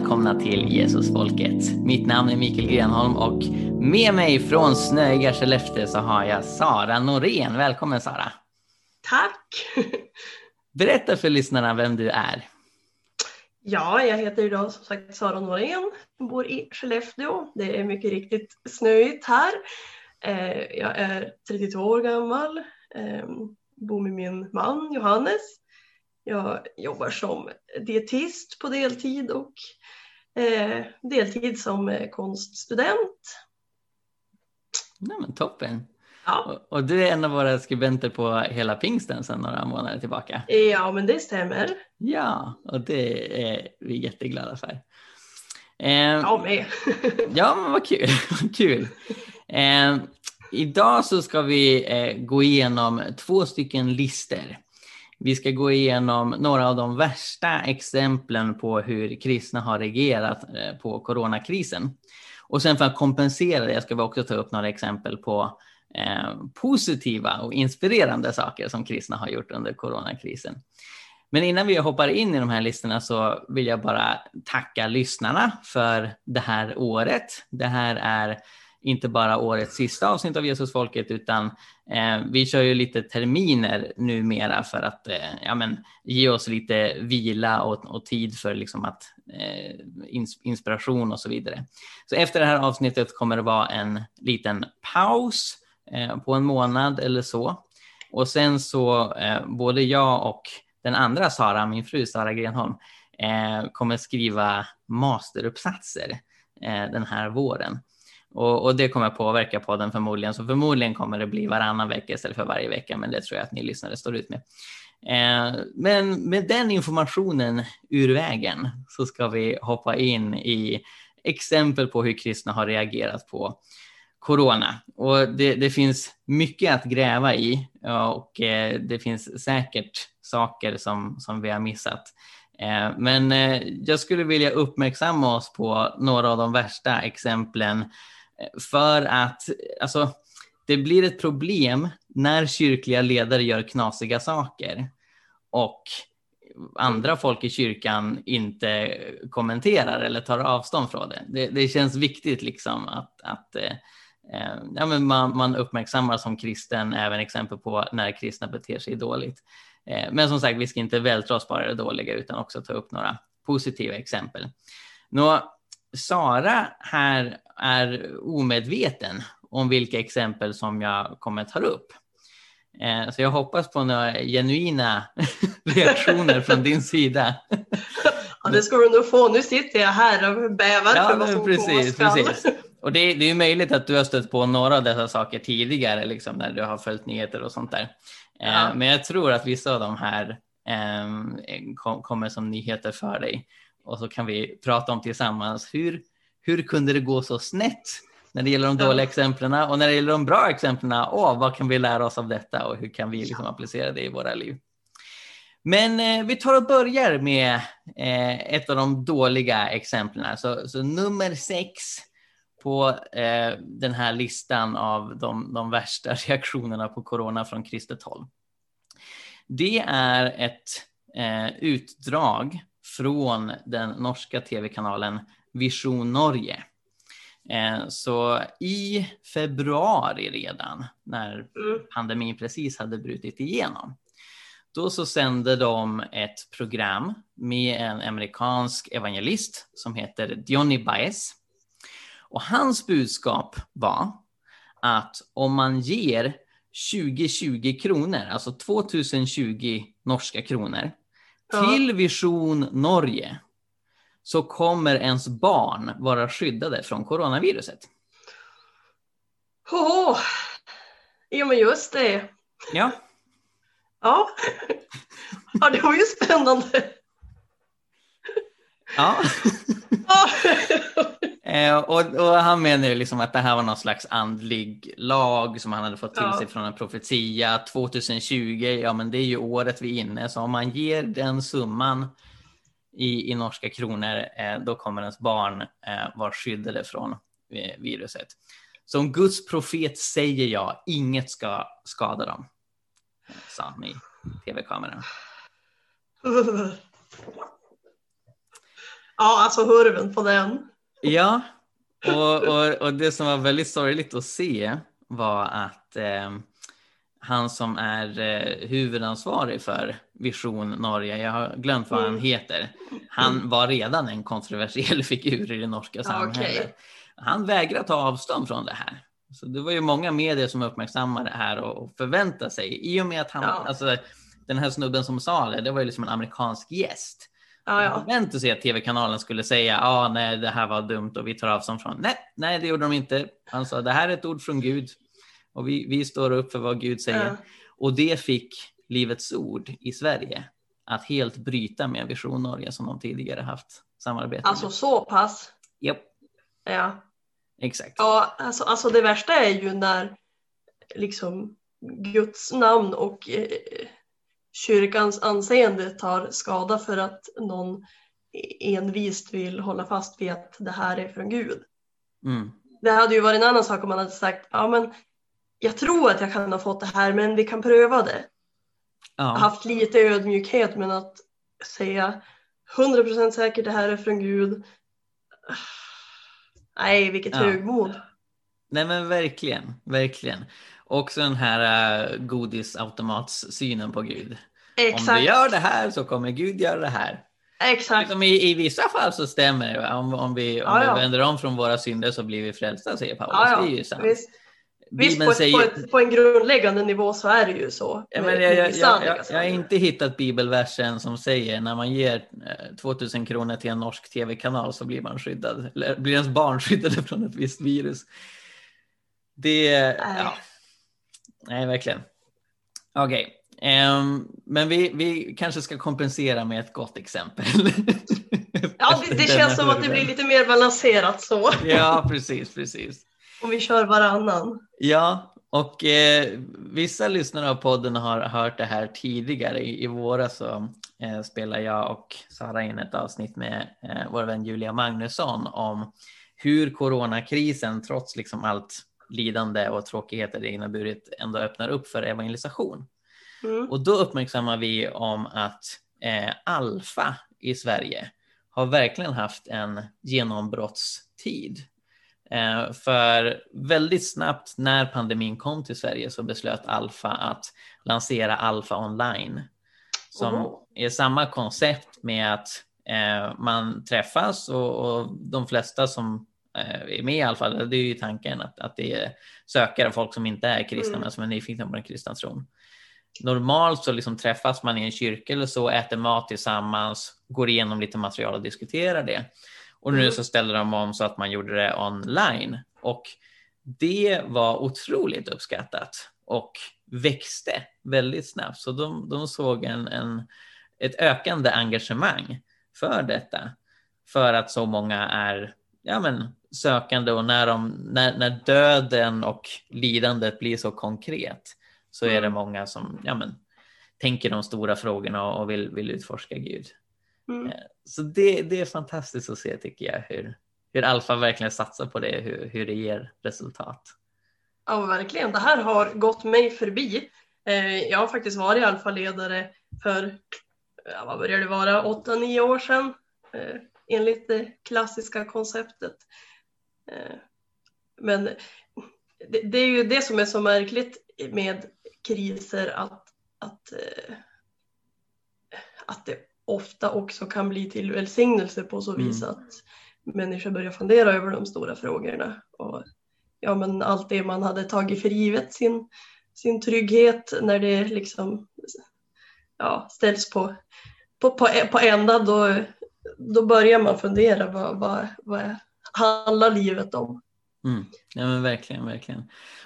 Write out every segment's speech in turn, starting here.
välkomna till Jesusfolket. Mitt namn är Mikael Grenholm och med mig från snöiga Skellefteå så har jag Sara Norén. Välkommen Sara! Tack! Berätta för lyssnarna vem du är. Ja, jag heter idag som sagt Sara Norén, bor i Skellefteå. Det är mycket riktigt snöigt här. Eh, jag är 32 år gammal, eh, bor med min man Johannes jag jobbar som dietist på deltid och eh, deltid som eh, konststudent. Ja, men toppen. Ja. Och, och, du är en av våra skribenter på Hela Pingsten sedan några månader tillbaka. Ja, men det stämmer. Ja, och det är vi jätteglada för. Eh, jag med. ja, men vad kul. kul. Eh, idag så ska vi eh, gå igenom två stycken lister vi ska gå igenom några av de värsta exemplen på hur kristna har reagerat eh, på coronakrisen. Och sen för att kompensera det ska vi också ta upp några exempel på eh, positiva och inspirerande saker som kristna har gjort under coronakrisen. Men innan vi hoppar in i de här listorna så vill jag bara tacka lyssnarna för det här året. Det här är inte bara årets sista avsnitt av Jesusfolket utan eh, vi kör ju lite terminer numera för att eh, ja, men, ge oss lite vila och, och tid för liksom att eh, inspiration och så vidare. Så efter det här avsnittet kommer det vara en liten paus eh, på en månad eller så. Och sen så eh, både jag och den andra Sara, min fru Sara Grenholm, eh, kommer skriva masteruppsatser eh, den här våren. Och, och, det kommer påverka podden förmodligen, så förmodligen kommer det bli varannan vecka istället för varje vecka, men det tror jag att ni lyssnare står ut med. Eh, men med den informationen ur vägen så ska vi hoppa in i exempel på hur kristna har reagerat på corona. Och det, det finns mycket att gräva i och eh, det finns säkert saker som, som vi har missat. Eh, men eh, jag skulle vilja uppmärksamma oss på några av de värsta exemplen för att alltså, det blir ett problem när kyrkliga ledare gör knasiga saker och andra folk i kyrkan inte kommenterar eller tar avstånd från det. Det, det känns viktigt liksom att, att eh, eh ja, men man, man uppmärksammar som kristen även exempel på när kristna beter sig dåligt. Eh, men som sagt, vi ska inte vältra oss bara det dåliga utan också ta upp några positiva exempel. Nå, Sara här är omedveten om vilka exempel som jag kommer ta upp. Eh, så jag hoppas på några genuina reaktioner från din sida. Ja, det ska du nog få. Nu sitter jag här och bävar ja, för vad som precis, precis. Och det, det är möjligt att du har stött på några av dessa saker tidigare, liksom, när du har följt nyheter och sånt där. Eh, ja. Men jag tror att vissa av de här eh, kommer som nyheter för dig och så kan vi prata om tillsammans hur, hur kunde det gå så snett när det gäller de dåliga exemplen och när det gäller de bra exemplen, åh, vad kan vi lära oss av detta och hur kan vi liksom applicera det i våra liv? Men eh, vi tar och börjar med eh, ett av de dåliga exemplen. Så, så nummer sex på eh, den här listan av de, de värsta reaktionerna på corona från kristet håll. Det är ett eh, utdrag från den norska tv-kanalen Vision Norge. Eh, så i februari redan, när mm. pandemin precis hade brutit igenom, då så sände de ett program med en amerikansk evangelist som heter Johnny Baez. Och hans budskap var att om man ger 2020 kronor, alltså 2020 norska kronor, till Vision Norge så kommer ens barn vara skyddade från coronaviruset. Oh, ja men just det. Ja. Ja. ja, det var ju spännande. Ja. eh, och, och, han menar ju liksom att det här var någon slags andlig lag som han hade fått till ja. sig från en profetia. 2020, ja men det är ju året vi är inne, så om man ger den summan i, i norska kronor, eh, då kommer ens barn eh, vara skyddade från eh, viruset. Som Guds profet säger jag, inget ska skada dem, sa han i tv-kameran. Ja, alltså hurven på den. Ja, och, och, och det som var väldigt sorgligt att se var att eh, han som är eh, huvudansvarig för Vision Norge, jag har glömt vad han Mm. heter, han var redan en kontroversiell figur i det norska samhället. okej. Han vägrar ta avstånd från det här. Så det var ju många medier som uppmärksammade det här och, och förväntade sig, i och med att han, Ja. alltså den här snubben som sa det, det var ju liksom en amerikansk gäst. Ja, ja. förväntade sig att tv-kanalen skulle säga ja, ah, nej, det här var dumt och vi tar avstånd från. Nej, nej, det gjorde de inte. Han sa det här är ett ord från Gud och vi, vi står upp för vad Gud säger. Ja. Och det fick Livets Ord i Sverige att helt bryta med Vision Norge som de tidigare haft samarbete Alltså med. så pass. Japp, Ja. exakt. Ja, alltså, alltså det värsta är ju när liksom Guds namn och eh, kyrkans anseende tar skada för att någon envist vill hålla fast vid att det här är från Gud. Mm. Det hade ju varit en annan sak om man hade sagt ja men jag tror att jag kan ha fått det här men vi kan pröva det. Ja. Haft lite ödmjukhet men att säga 100% säkert det här är från Gud. Nej, vilket Ja. högmod. Nej men verkligen, verkligen. Också den här uh, godisautomatssynen på Gud. Om Exakt. du gör det här så kommer Gud göra det här. Exakt. Liksom i, I vissa fall så stämmer det. Om, om, vi, om Ja, ja. vi vänder om från våra synder så blir vi frälsta, säger Paulus. Ja. Det är ju sant. Visst, visst Bibeln på, ett, säger... på, ett, på en grundläggande nivå så är det ju så. Ja, men jag, jag, jag, jag, har inte hittat bibelversen som säger när man ger eh, 2000 kronor till en norsk tv-kanal så blir man skyddad, eller blir ens barn skyddade från ett visst virus. Det, Nej. ja. Nej, verkligen. Okej, ehm, men vi, vi kanske ska kompensera med ett gott exempel. Ja, det, det känns som att det blir lite mer balanserat så. Ja, precis, precis. Om vi kör varannan. Ja, och eh, vissa lyssnare av podden har hört det här tidigare. I, i våras så eh, spelade jag och Sara in ett avsnitt med eh, vår vän Julia Magnusson om hur coronakrisen trots liksom allt lidande och tråkigheter det inneburit ändå öppnar upp för evangelisation. Mm. Och då uppmärksammar vi om att eh, Alfa i Sverige har verkligen haft en genombrottstid. Eh, för väldigt snabbt när pandemin kom till Sverige så beslöt Alfa att lansera Alfa online. Som Oho. är samma koncept med att eh, man träffas och, och de flesta som eh, är med i Alfa, det är ju tanken att, att det är sökare, folk som inte är kristna Mm. men som är nyfikna på den kristna tron. Normalt så liksom träffas man i en kyrka eller så, äter mat tillsammans, går igenom lite material och diskuterar det. Och nu Mm. så ställde de om så att man gjorde det online. Och det var otroligt uppskattat och växte väldigt snabbt. Så de, de såg en, en, ett ökande engagemang för detta. För att så många är ja, men, sökande och när, de, när, när döden och lidandet blir så konkret så är det Mm. många som ja, men, tänker de stora frågorna och och vill, vill utforska Gud. Mm. Så det, det är fantastiskt att se tycker jag hur, hur Alfa verkligen satsar på det, hur, hur det ger resultat. Ja, verkligen. Det här har gått mig förbi. Eh, Jag har faktiskt varit alfaledare för, ja, vad börjar det vara, 8-9 år sedan. eh, Enligt det klassiska konceptet. Eh, Men det, det är ju det som är så märkligt med kriser att, att, eh, att det ofta också kan bli till välsignelse på så vis Mm. att människor börjar fundera över de stora frågorna. Och ja, men allt det man hade tagit för givet, sin, sin trygghet när det liksom ja, ställs på, på, på, på ända, då, då börjar man fundera vad, vad, vad handlar livet om? Mm. Ja, men verkligen, verkligen.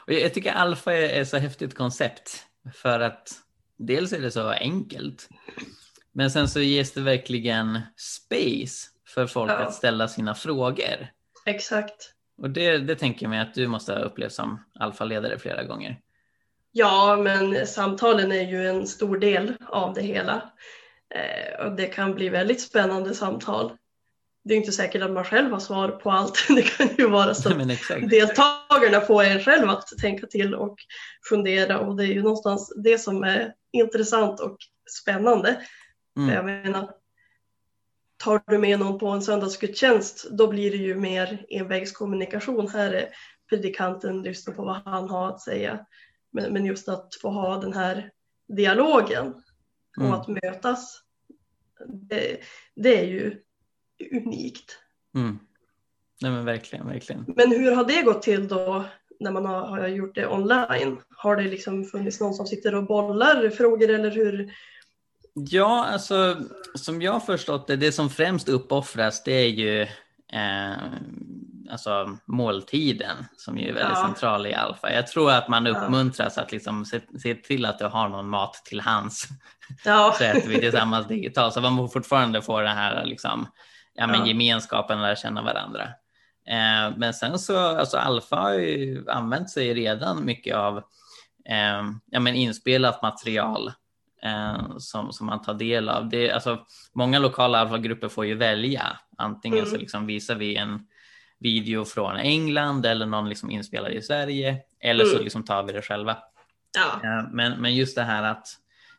Och jag, jag tycker Alfa är, är så häftigt koncept för att dels är det så enkelt, men sen så ges det verkligen space för folk Ja. att ställa sina frågor. Exakt. Och det, det tänker jag mig att du måste ha upplevt som alfaledare flera gånger. Ja, men samtalen är ju en stor del av det hela. Eh, och det kan bli väldigt spännande samtal. Det är inte säkert att man själv har svar på allt. Det kan ju vara så att deltagarna får en själv att tänka till och fundera och det är ju någonstans det som är intressant och spännande. Mm. Jag menar, tar du med någon på en söndagsgudstjänst då blir det ju mer envägskommunikation. Här är predikanten lyssnar på vad han har att säga. Men, men just att få ha den här dialogen och mm. att mötas, det, det är ju unikt. Mm. Nej men verkligen, verkligen. Men hur har det gått till då när man har, har gjort det online? Har det liksom funnits någon som sitter och bollar frågor eller hur? Ja, alltså som jag har förstått det, det som främst uppoffras det är ju eh, alltså måltiden som ju är väldigt ja. central i alfa. Jag tror att man uppmuntras ja. att liksom se, se, till att du har någon mat till hands. Ja. så äter vi tillsammans digitalt så man fortfarande får den här liksom, ja, men ja. gemenskapen och lära känna varandra. Eh, men sen så, alltså alfa har ju använt sig redan mycket av eh, ja, men inspelat material eh, som, som man tar del av. Det, alltså, många lokala alfagrupper får ju välja. Antingen mm. så liksom visar vi en video från England eller någon liksom inspelad i Sverige eller mm. så liksom tar vi det själva. Ja. Eh, men, men just det här att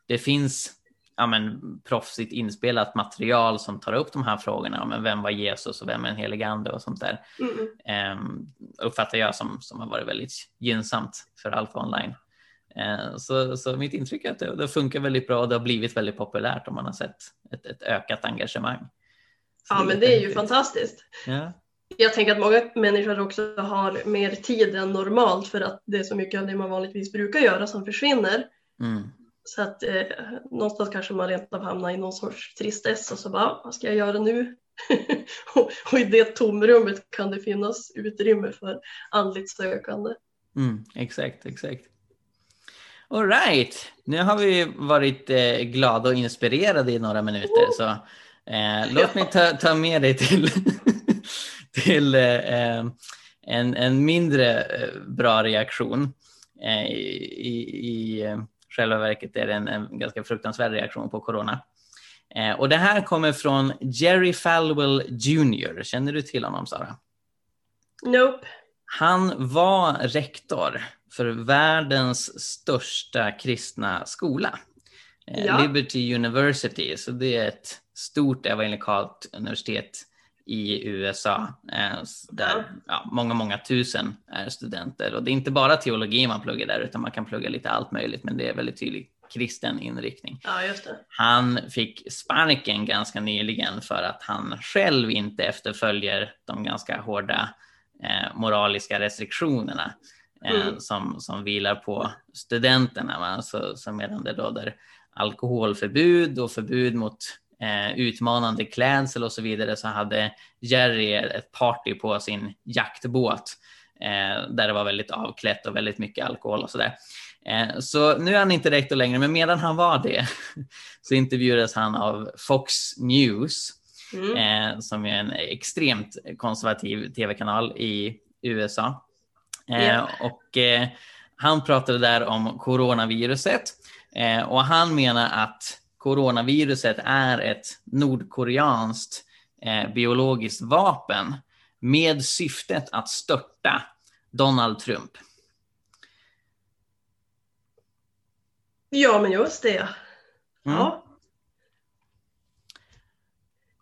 det finns ja, men, proffsigt inspelat material som tar upp de här frågorna. Men vem var Jesus och vem är den helige ande och sånt där. Mm. Um, uppfattar jag som, som har varit väldigt gynnsamt för Alfa Online. Uh, så, så mitt intryck är att det, det, funkar väldigt bra och det har blivit väldigt populärt om man har sett ett, ett ökat engagemang. Så ja, det men det är ju fantastiskt. Ja. Jag tänker att många människor också har mer tid än normalt för att det är så mycket av det man vanligtvis brukar göra som försvinner. Mm. Så att eh, någonstans kanske man rent av hamnar i någon sorts tristess och så bara, vad ska jag göra nu? och, och, i det tomrummet kan det finnas utrymme för andligt sökande. Mm, exakt, exakt. All right, nu har vi varit eh, glada och inspirerade i några minuter. Så eh, låt mig ta, ta med dig till, till eh, en, en mindre eh, bra reaktion eh, i, i själva verket är det en, en ganska fruktansvärd reaktion på corona. Eh, och det här kommer från Jerry Falwell Jr. Känner du till honom, Sara? Nope. Han var rektor för världens största kristna skola. Eh, ja. Liberty University, så det är ett stort evangelikalt universitet i USA eh, där ja, många, många tusen är studenter. Och det är inte bara teologi man pluggar där utan man kan plugga lite allt möjligt men det är väldigt tydlig kristen inriktning. Ja, han fick sparken ganska nyligen för att han själv inte efterföljer de ganska hårda eh, moraliska restriktionerna mm. som, som vilar på studenterna. Va? Så, så medan det råder alkoholförbud och förbud mot eh, utmanande klädsel och så vidare så hade Jerry ett party på sin jaktbåt eh, där det var väldigt avklätt och väldigt mycket alkohol och sådär. Eh, så nu är han inte rektor längre, men medan han var det så intervjuades han av Fox News mm. Eh, som är en extremt konservativ tv-kanal i USA. Yeah. Och eh, han pratade där om coronaviruset eh, och han menar att coronaviruset är ett nordkoreanskt eh, biologiskt vapen med syftet att störta Donald Trump. Ja, men just det. Mm. Ja. Mm.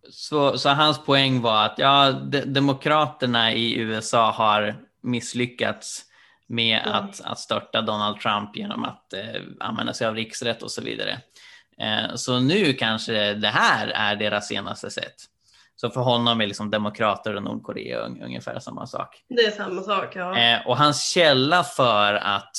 Så, så, hans poäng var att ja, de, demokraterna i USA har misslyckats med mm. att, att störta Donald Trump genom att eh, använda sig av riksrätt och så vidare. Eh, så nu kanske det här är deras senaste sätt. Så för honom är liksom demokrater och Nordkorea ungefär samma sak. Det är samma sak, ja. Eh, och hans källa för att,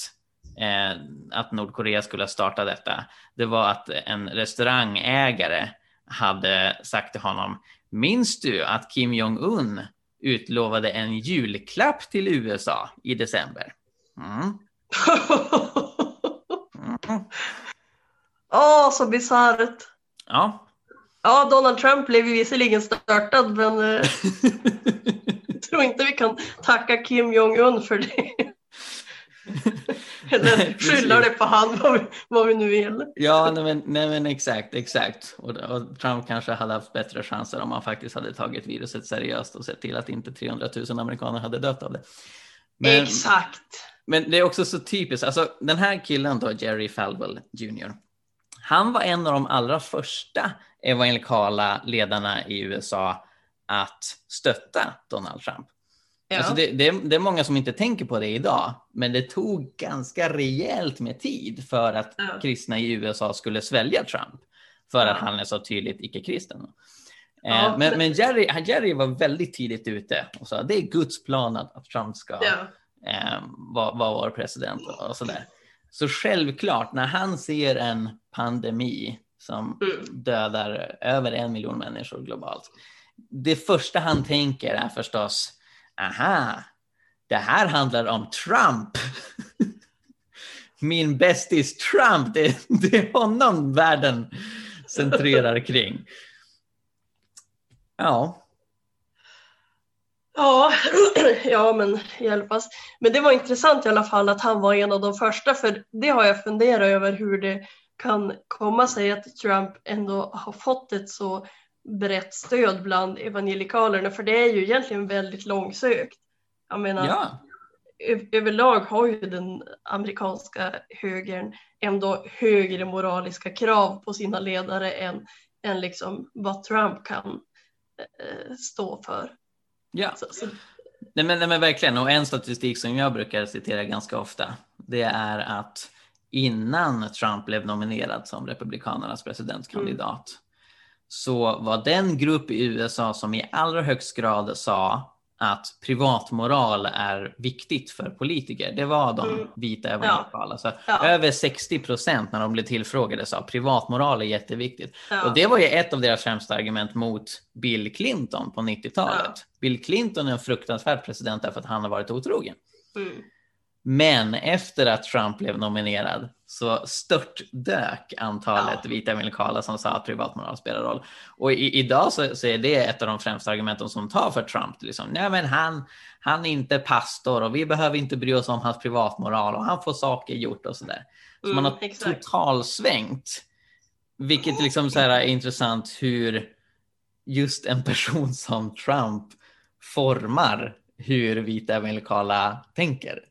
eh, att Nordkorea skulle starta detta, det var att en restaurangägare hade sagt till honom, minns du att Kim Jong-Un utlovade en julklapp till USA i december? Mm. Mm. Åh, så bisarrt. Ja. Ja, Donald Trump blev visserligen störtad, men eh, jag tror inte vi kan tacka Kim Jong-Un för det. Eller skylla det på han, vad vi, vad vi nu vill. Ja, nej men, nej men exakt, exakt. Och, och, Trump kanske hade haft bättre chanser om han faktiskt hade tagit viruset seriöst och sett till att inte 300 000 amerikaner hade dött av det. Men, exakt. Men det är också så typiskt, alltså den här killen då, Jerry Falwell Jr. Han var en av de allra första evangelikala ledarna i USA att stötta Donald Trump. Ja. Alltså det, det, det, är många som inte tänker på det idag, men det tog ganska rejält med tid för att ja. kristna i USA skulle svälja Trump, för att han är så tydligt icke-kristen. Ja, eh, men, men Jerry, Jerry var väldigt tidigt ute och sa det är Guds plan att, Trump ska ja. eh, vara, vara vår president och, och sådär. Så självklart, när han ser en pandemi som mm. dödar över en miljon människor globalt, det första han tänker är förstås, aha, det här handlar om Trump. Min bästis Trump, det, det är honom världen centrerar kring. Ja. Ja, ja men hjälpas. Men det var intressant i alla fall att han var en av de första, för det har jag funderat över hur det kan komma sig att Trump ändå har fått ett så brett stöd bland evangelikalerna, för det är ju egentligen väldigt långsökt. Jag menar, ja. överlag har ju den amerikanska högern ändå högre moraliska krav på sina ledare än, än liksom vad Trump kan eh, stå för. Ja, så, så. Nej, men, nej, men verkligen. Och en statistik som jag brukar citera ganska ofta, det är att innan Trump blev nominerad som Republikanernas presidentkandidat mm. Så var den grupp i USA som i allra högst grad sa att privatmoral är viktigt för politiker. Det var de mm. vita evangelikala. Ja. ja. Över 60 procent när de blev tillfrågade sa privatmoral är jätteviktigt. Ja. Och det var ju ett av deras främsta argument mot Bill Clinton på 90-talet. Ja. Bill Clinton är en fruktansvärd president därför att han har varit otrogen. Mm. Men efter att Trump blev nominerad så störtdök antalet ja. vita evangelikala som sa att privatmoral spelar roll. Och i, idag så, så, är det ett av de främsta argumenten som tar för Trump. Liksom, Nej, men han, han är inte pastor och vi behöver inte bry oss om hans privatmoral och han får saker gjort och sådär. Så mm, man har exakt. totalsvängt. Vilket liksom så här är intressant hur just en person som Trump formar hur vita evangelikala tänker.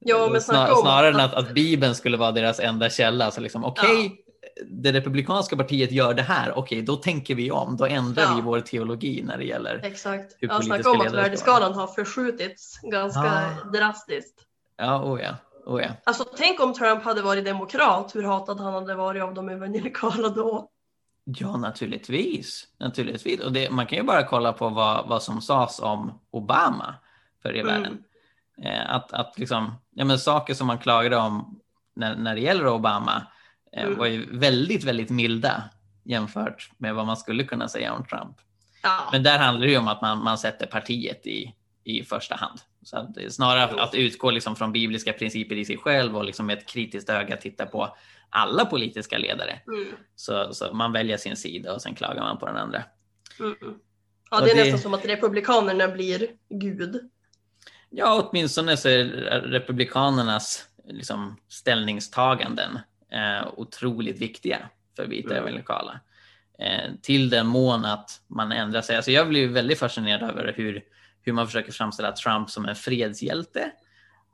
Ja, men Snar, snarare än att, att Bibeln skulle vara deras enda källa. Så liksom, okej, okay, ja. det republikanska partiet gör det här, okej, okay, då tänker vi om, då ändrar ja. vi vår teologi när det gäller Exakt. hur ja, Snacka om att värdeskalan har förskjutits ganska ja. drastiskt. Ja, oh ja. Oh ja. Alltså tänk om Trump hade varit demokrat, hur hatad han hade varit av de evangelikala då. Ja, naturligtvis. naturligtvis. Och det, man kan ju bara kolla på vad, vad som sades om Obama förr i mm. världen. Eh, att, att liksom, ja, men saker som man klagade om när, när det gäller Obama eh, mm. var ju väldigt, väldigt milda jämfört med vad man skulle kunna säga om Trump. Ja. Men där handlar det ju om att man, man sätter partiet i, i första hand. Så att snarare att, att utgå liksom från bibliska principer i sig själv och liksom med ett kritiskt öga titta på alla politiska ledare. Mm. Så, så man väljer sin sida och sen klagar man på den andra. Mm. Ja, det är det... nästan som att republikanerna blir Gud. Ja, åtminstone så är republikanernas liksom, ställningstaganden eh, otroligt viktiga för vita mm. evangelikala. Eh, till den mån att man ändrar sig. Alltså jag blir väldigt fascinerad över hur, hur man försöker framställa Trump som en fredshjälte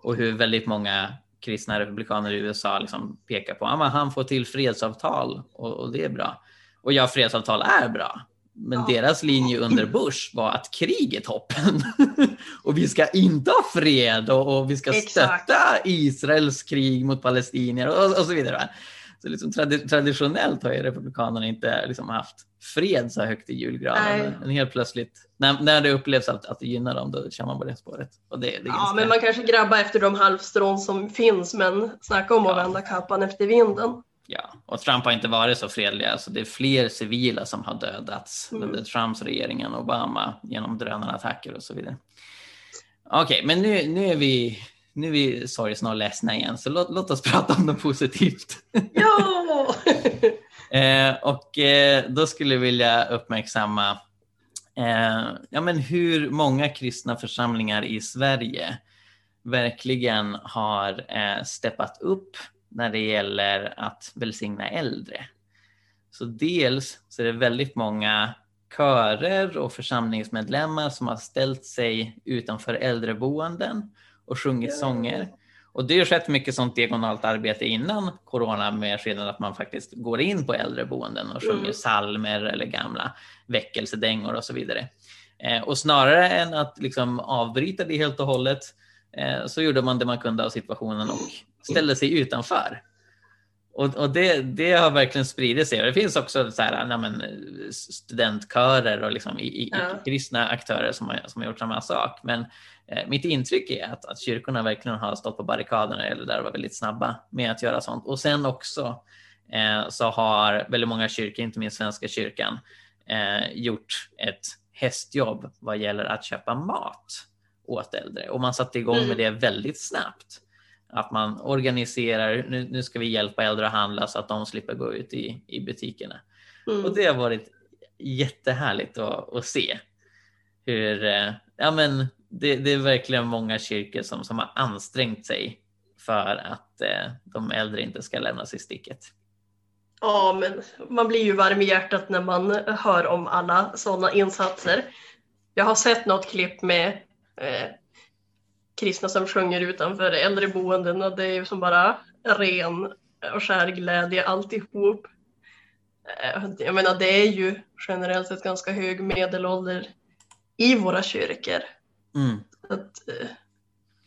och hur väldigt många kristna republikaner i USA liksom pekar på att ah, han får till fredsavtal och, och det är bra. Och ja, fredsavtal är bra, men ja. deras linje under Bush var att krig är toppen. och vi ska inte ha fred och, och vi ska Exakt. stötta Israels krig mot palestinier och, och så vidare. Så liksom tradi traditionellt har ju Republikanerna inte liksom haft fred så högt i julgranen. Men helt plötsligt, när, när det upplevs att, att det gynnar dem, då kör man på det spåret. Och det, det ja, ganska... men man kanske grabbar efter de halvstrån som finns, men snacka om att vända kappan efter vinden. Ja, och Trump har inte varit så fredlig. Alltså det är fler civila som har dödats mm. under Trumps regering än Obama genom drönarattacker och så vidare. Okej, okay, men nu, nu är vi nu är vi sorgsna och ledsna igen, så låt, låt oss prata om något positivt. Ja! eh, och eh, då skulle jag vilja uppmärksamma eh, ja, men hur många kristna församlingar i Sverige verkligen har eh, steppat upp när det gäller att välsigna äldre. Så dels så är det väldigt många körer och församlingsmedlemmar som har ställt sig utanför äldreboenden och sjungit sånger. Och det har skett mycket sånt diagonalt arbete innan corona med skillnad att man faktiskt går in på äldreboenden och sjunger mm. salmer eller gamla väckelsedängor och så vidare. Eh, och snarare än att liksom avbryta det helt och hållet eh, så gjorde man det man kunde av situationen och ställde sig utanför. Och, och det, det, har verkligen spridit sig. Och det finns också så här, nej, men, studentkörer och liksom, i, i, ja. kristna aktörer som har, som har gjort samma sak. Men eh, mitt intryck är att, att kyrkorna verkligen har stått på barrikaderna eller där var väldigt snabba med att göra sånt. Och sen också eh, så har väldigt många kyrkor, inte minst Svenska kyrkan, eh, gjort ett hästjobb vad gäller att köpa mat åt äldre. Och man satte igång med mm. det väldigt snabbt. Att man organiserar, nu, nu ska vi hjälpa äldre att handla så att de slipper gå ut i, i butikerna. Mm. Och det har varit jättehärligt att, att se hur, eh, ja men det, det, är verkligen många kyrkor som, som har ansträngt sig för att eh, de äldre inte ska lämnas i sticket. Ja, men man blir ju varm i hjärtat när man hör om alla sådana insatser. Jag har sett något klipp med eh, kristna som sjunger utanför äldreboenden och det är ju som bara ren och skär glädje alltihop. Eh, jag menar det är ju generellt sett ganska hög medelålder i våra kyrkor. Mm. Att, eh,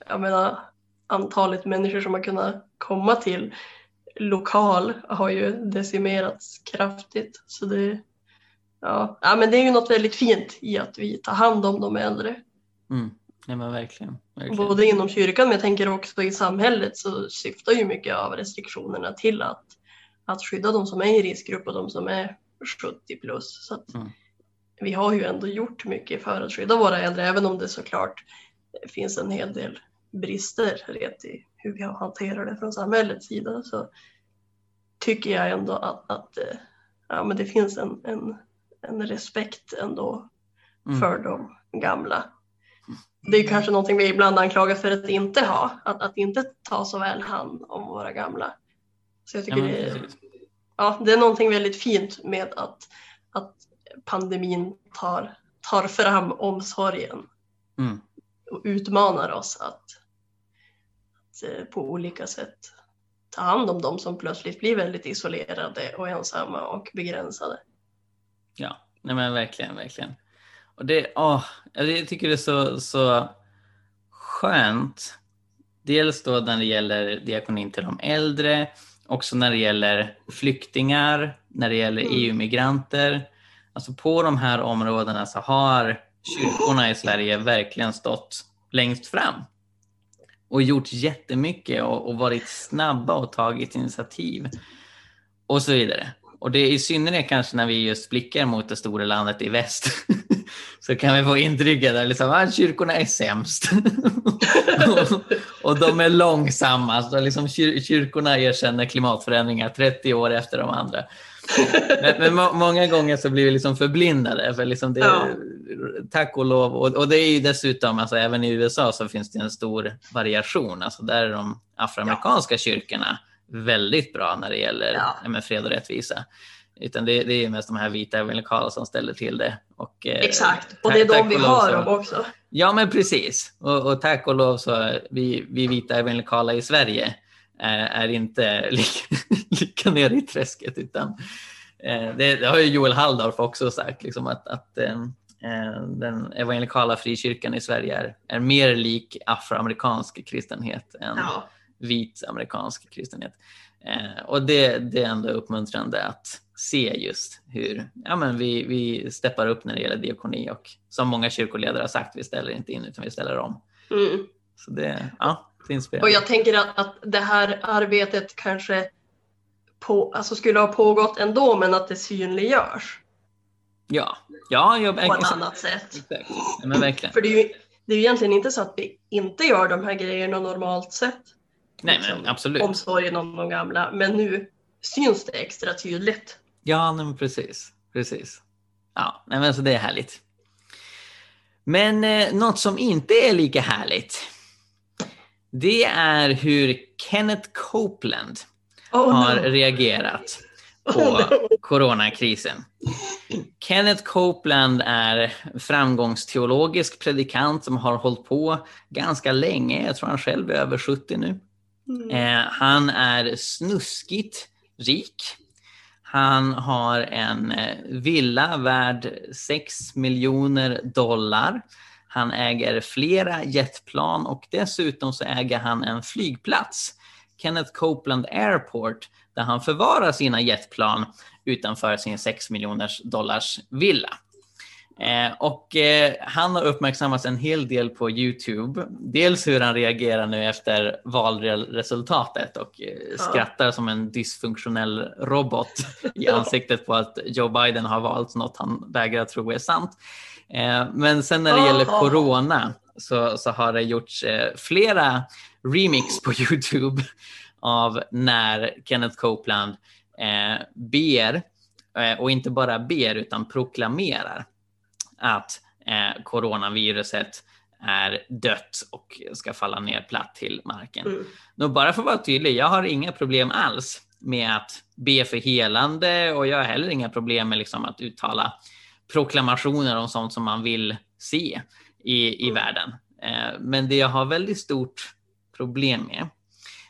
jag menar antalet människor som har kunnat komma till lokal har ju decimerats kraftigt. Så det, ja, ja, men det är ju något väldigt fint i att vi tar hand om de äldre. Mm. Ja, men verkligen, verkligen. Både inom kyrkan men jag tänker också i samhället så syftar ju mycket av restriktionerna till att, att skydda de som är i riskgrupp och de som är 70 plus. Så mm. Vi har ju ändå gjort mycket för att skydda våra äldre även om det såklart finns en hel del brister rent i hur vi hanterar det från samhällets sida så tycker jag ändå att, att eh, ja, men det finns en, en, en respekt ändå mm. för de gamla det är kanske någonting vi ibland anklagas för att inte ha, att, att inte ta så väl hand om våra gamla. Så jag tycker ja, det, är, ja, det är någonting väldigt fint med att, att pandemin tar, tar fram omsorgen mm. och utmanar oss att, att eh, på olika sätt ta hand om dem som plötsligt blir väldigt isolerade och ensamma och begränsade. Ja, nej men verkligen, verkligen. Och det, åh, jag tycker det är så, så skönt. Dels då när det gäller diakonin till de äldre, också när det gäller flyktingar, när det gäller mm. EU-migranter. Alltså på de här områdena så har kyrkorna i Sverige verkligen stått längst fram och gjort jättemycket och, och varit snabba och tagit initiativ och så vidare. Och det är i synnerhet kanske när vi just blickar mot det stora landet i väst så kan vi få intrycket att liksom, ah, kyrkorna är sämst. och, och, de är långsamma. Så liksom, kyr, kyrkorna erkänner klimatförändringar 30 år efter de andra. Men, men må, många gånger så blir vi liksom förblindade. För liksom det, ja. Tack och lov. Och, och, det är ju dessutom, alltså, även i USA så finns det en stor variation. Alltså, där är de afroamerikanska ja. kyrkorna väldigt bra när det gäller ja. fred och rättvisa. Utan det, det är mest de här vita evangelikala som ställer till det. Och, eh, Exakt, och det är de vi hör om också. Ja, men precis. Och, och tack och lov så vi, vi vita evangelikala i Sverige är, är inte lika, lika nere i träsket. Utan, eh, det, det, har ju Joel Halldorf också sagt, liksom att, att eh, eh, den evangelikala frikyrkan i Sverige är, är mer lik afroamerikansk kristenhet än ja. vit amerikansk kristenhet. Eh, och det, det, är ändå uppmuntrande att se just hur ja, men vi, vi steppar upp när det gäller diakoni och som många kyrkoledare har sagt, vi ställer inte in utan vi ställer om. Mm. Så det, ja, det inspirerar. Och jag tänker att, att det här arbetet kanske på, alltså skulle ha pågått ändå men att det synliggörs. Ja, ja jag, på ett annat sätt. Exakt. Ja, men verkligen. För det är, ju, det är ju egentligen inte så att vi inte gör de här grejerna normalt sett. Nej, liksom, men absolut. Omsorgen om de gamla. Men nu syns det extra tydligt. Ja, men precis. precis. Ja, men alltså det är härligt. Men eh, något som inte är lika härligt, det är hur Kenneth Copeland oh, har no. reagerat på oh, no. coronakrisen. Kenneth Copeland är framgångsteologisk predikant som har hållit på ganska länge. Jag tror han själv är över 70 nu. Mm. Eh, han är snuskigt rik. Han har en eh, villa värd 6 miljoner dollar. Han äger flera jetplan och dessutom så äger han en flygplats, Kenneth Copeland Airport, där han förvarar sina jetplan utanför sin 6 miljoners dollars villa. Eh, och eh, han har uppmärksammats en hel del på Youtube. Dels hur han reagerar nu efter valresultatet och eh, skrattar som en dysfunktionell robot i ansiktet på att Joe Biden har valt något han vägrar tro är sant. Eh, men sen när det gäller corona så, så har det gjorts eh, flera remix på Youtube av när Kenneth Copeland ber, och inte bara ber utan proklamerar att eh, coronaviruset är dött och ska falla ner platt till marken. Mm. Nu bara för att vara tydlig, jag har inga problem alls med att be för helande och jag har heller inga problem med liksom att uttala proklamationer om sånt som man vill se i, i mm. världen. Eh, men det jag har väldigt stort problem med,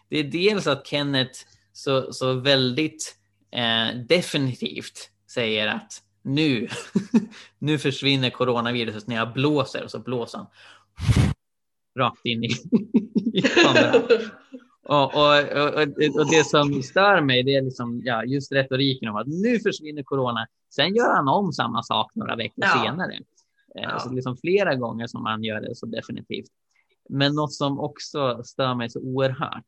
det är dels att Kenneth så, så väldigt eh, definitivt säger att nu, nu försvinner coronaviruset när jag blåser och så blåser han rakt in i, i kameran. Och, och, och, och, det som stör mig det är liksom, ja, just retoriken om att nu försvinner corona. Sen gör han om samma sak några veckor ja. senare. Eh, ja. Så liksom flera gånger som han gör det så definitivt. Men något som också stör mig så oerhört.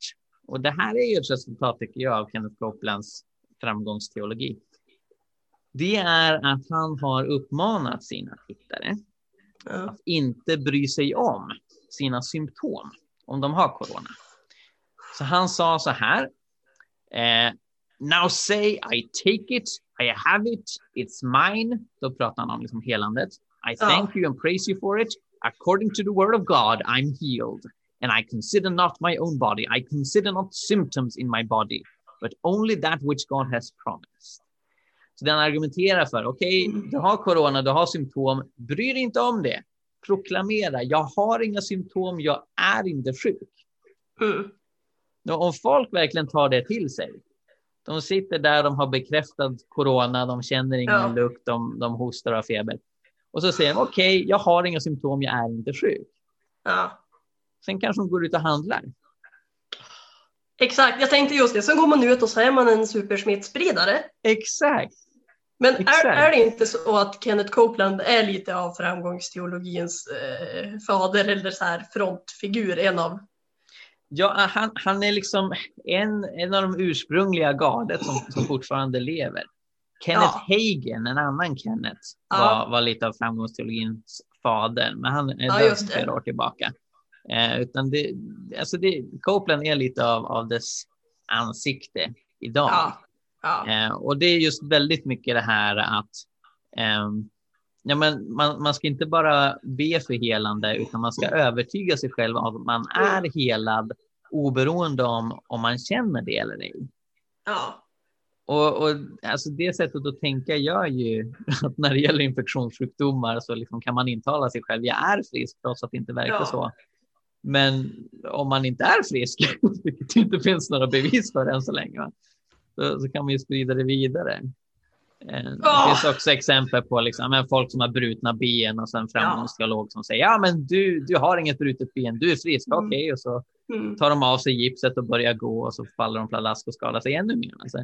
Och det här är ju ett resultat tycker jag av Kenneth Copelands framgångsteologi det är att han har uppmanat sina tittare ja. att inte bry sig om sina symptom om de har corona. Så han sa så här. Eh, Now say I take it, I have it, it's mine. Då pratar han om liksom helandet. I thank you and praise you for it. According to the word of God, I'm healed. And I consider not my own body. I consider not symptoms in my body, but only that which God has promised. Så den argumenterar för, okej, okay, du har corona, du har symptom, bry dig inte om det. Proklamera, jag har inga symptom, jag är inte sjuk. Mm. Om folk verkligen tar det till sig, de sitter där, de har bekräftat corona, de känner ingen ja. lukt, de, de hostar och har feber. Och så säger de, okej, okay, jag har inga symptom, jag är inte sjuk. Ja. Sen kanske de går ut och handlar. Exakt, jag tänkte just det. Sen går man ut och så är man en supersmittspridare. Exakt. Men är, är, det inte så att Kenneth Copeland är lite av framgångsteologins eh, fader eller så här frontfigur, en av? Ja, han, han är liksom en, en av de ursprungliga gardet som, som fortfarande lever. Kenneth ja. Hagen, en annan Kenneth, ja. var, var lite av framgångsteologins fader, men han är ja, död flera år tillbaka. Eh, utan det, alltså det, Copeland är lite av, av dess ansikte idag. Ja. Ja. Eh, och det är just väldigt mycket det här att eh, ja, men man, man ska inte bara be för helande, utan man ska övertyga sig själv om att man är helad oberoende om om man känner det eller ej. Ja. Och, och alltså det sättet att tänka gör ju att när det gäller infektionssjukdomar så liksom kan man intala sig själv, jag är frisk, trots att det inte verkar ja. så. Men om man inte är frisk, vilket inte finns några bevis för än så länge, så, så kan man ju sprida det vidare. Eh, det finns också exempel på liksom, folk som har brutna ben och sen framgångsteolog ja. som säger ja men du, du har inget brutet ben, du är frisk, mm. okej okay. och så mm. tar de av sig gipset och börjar gå och så faller de pladask och skadar sig ännu mer. Alltså,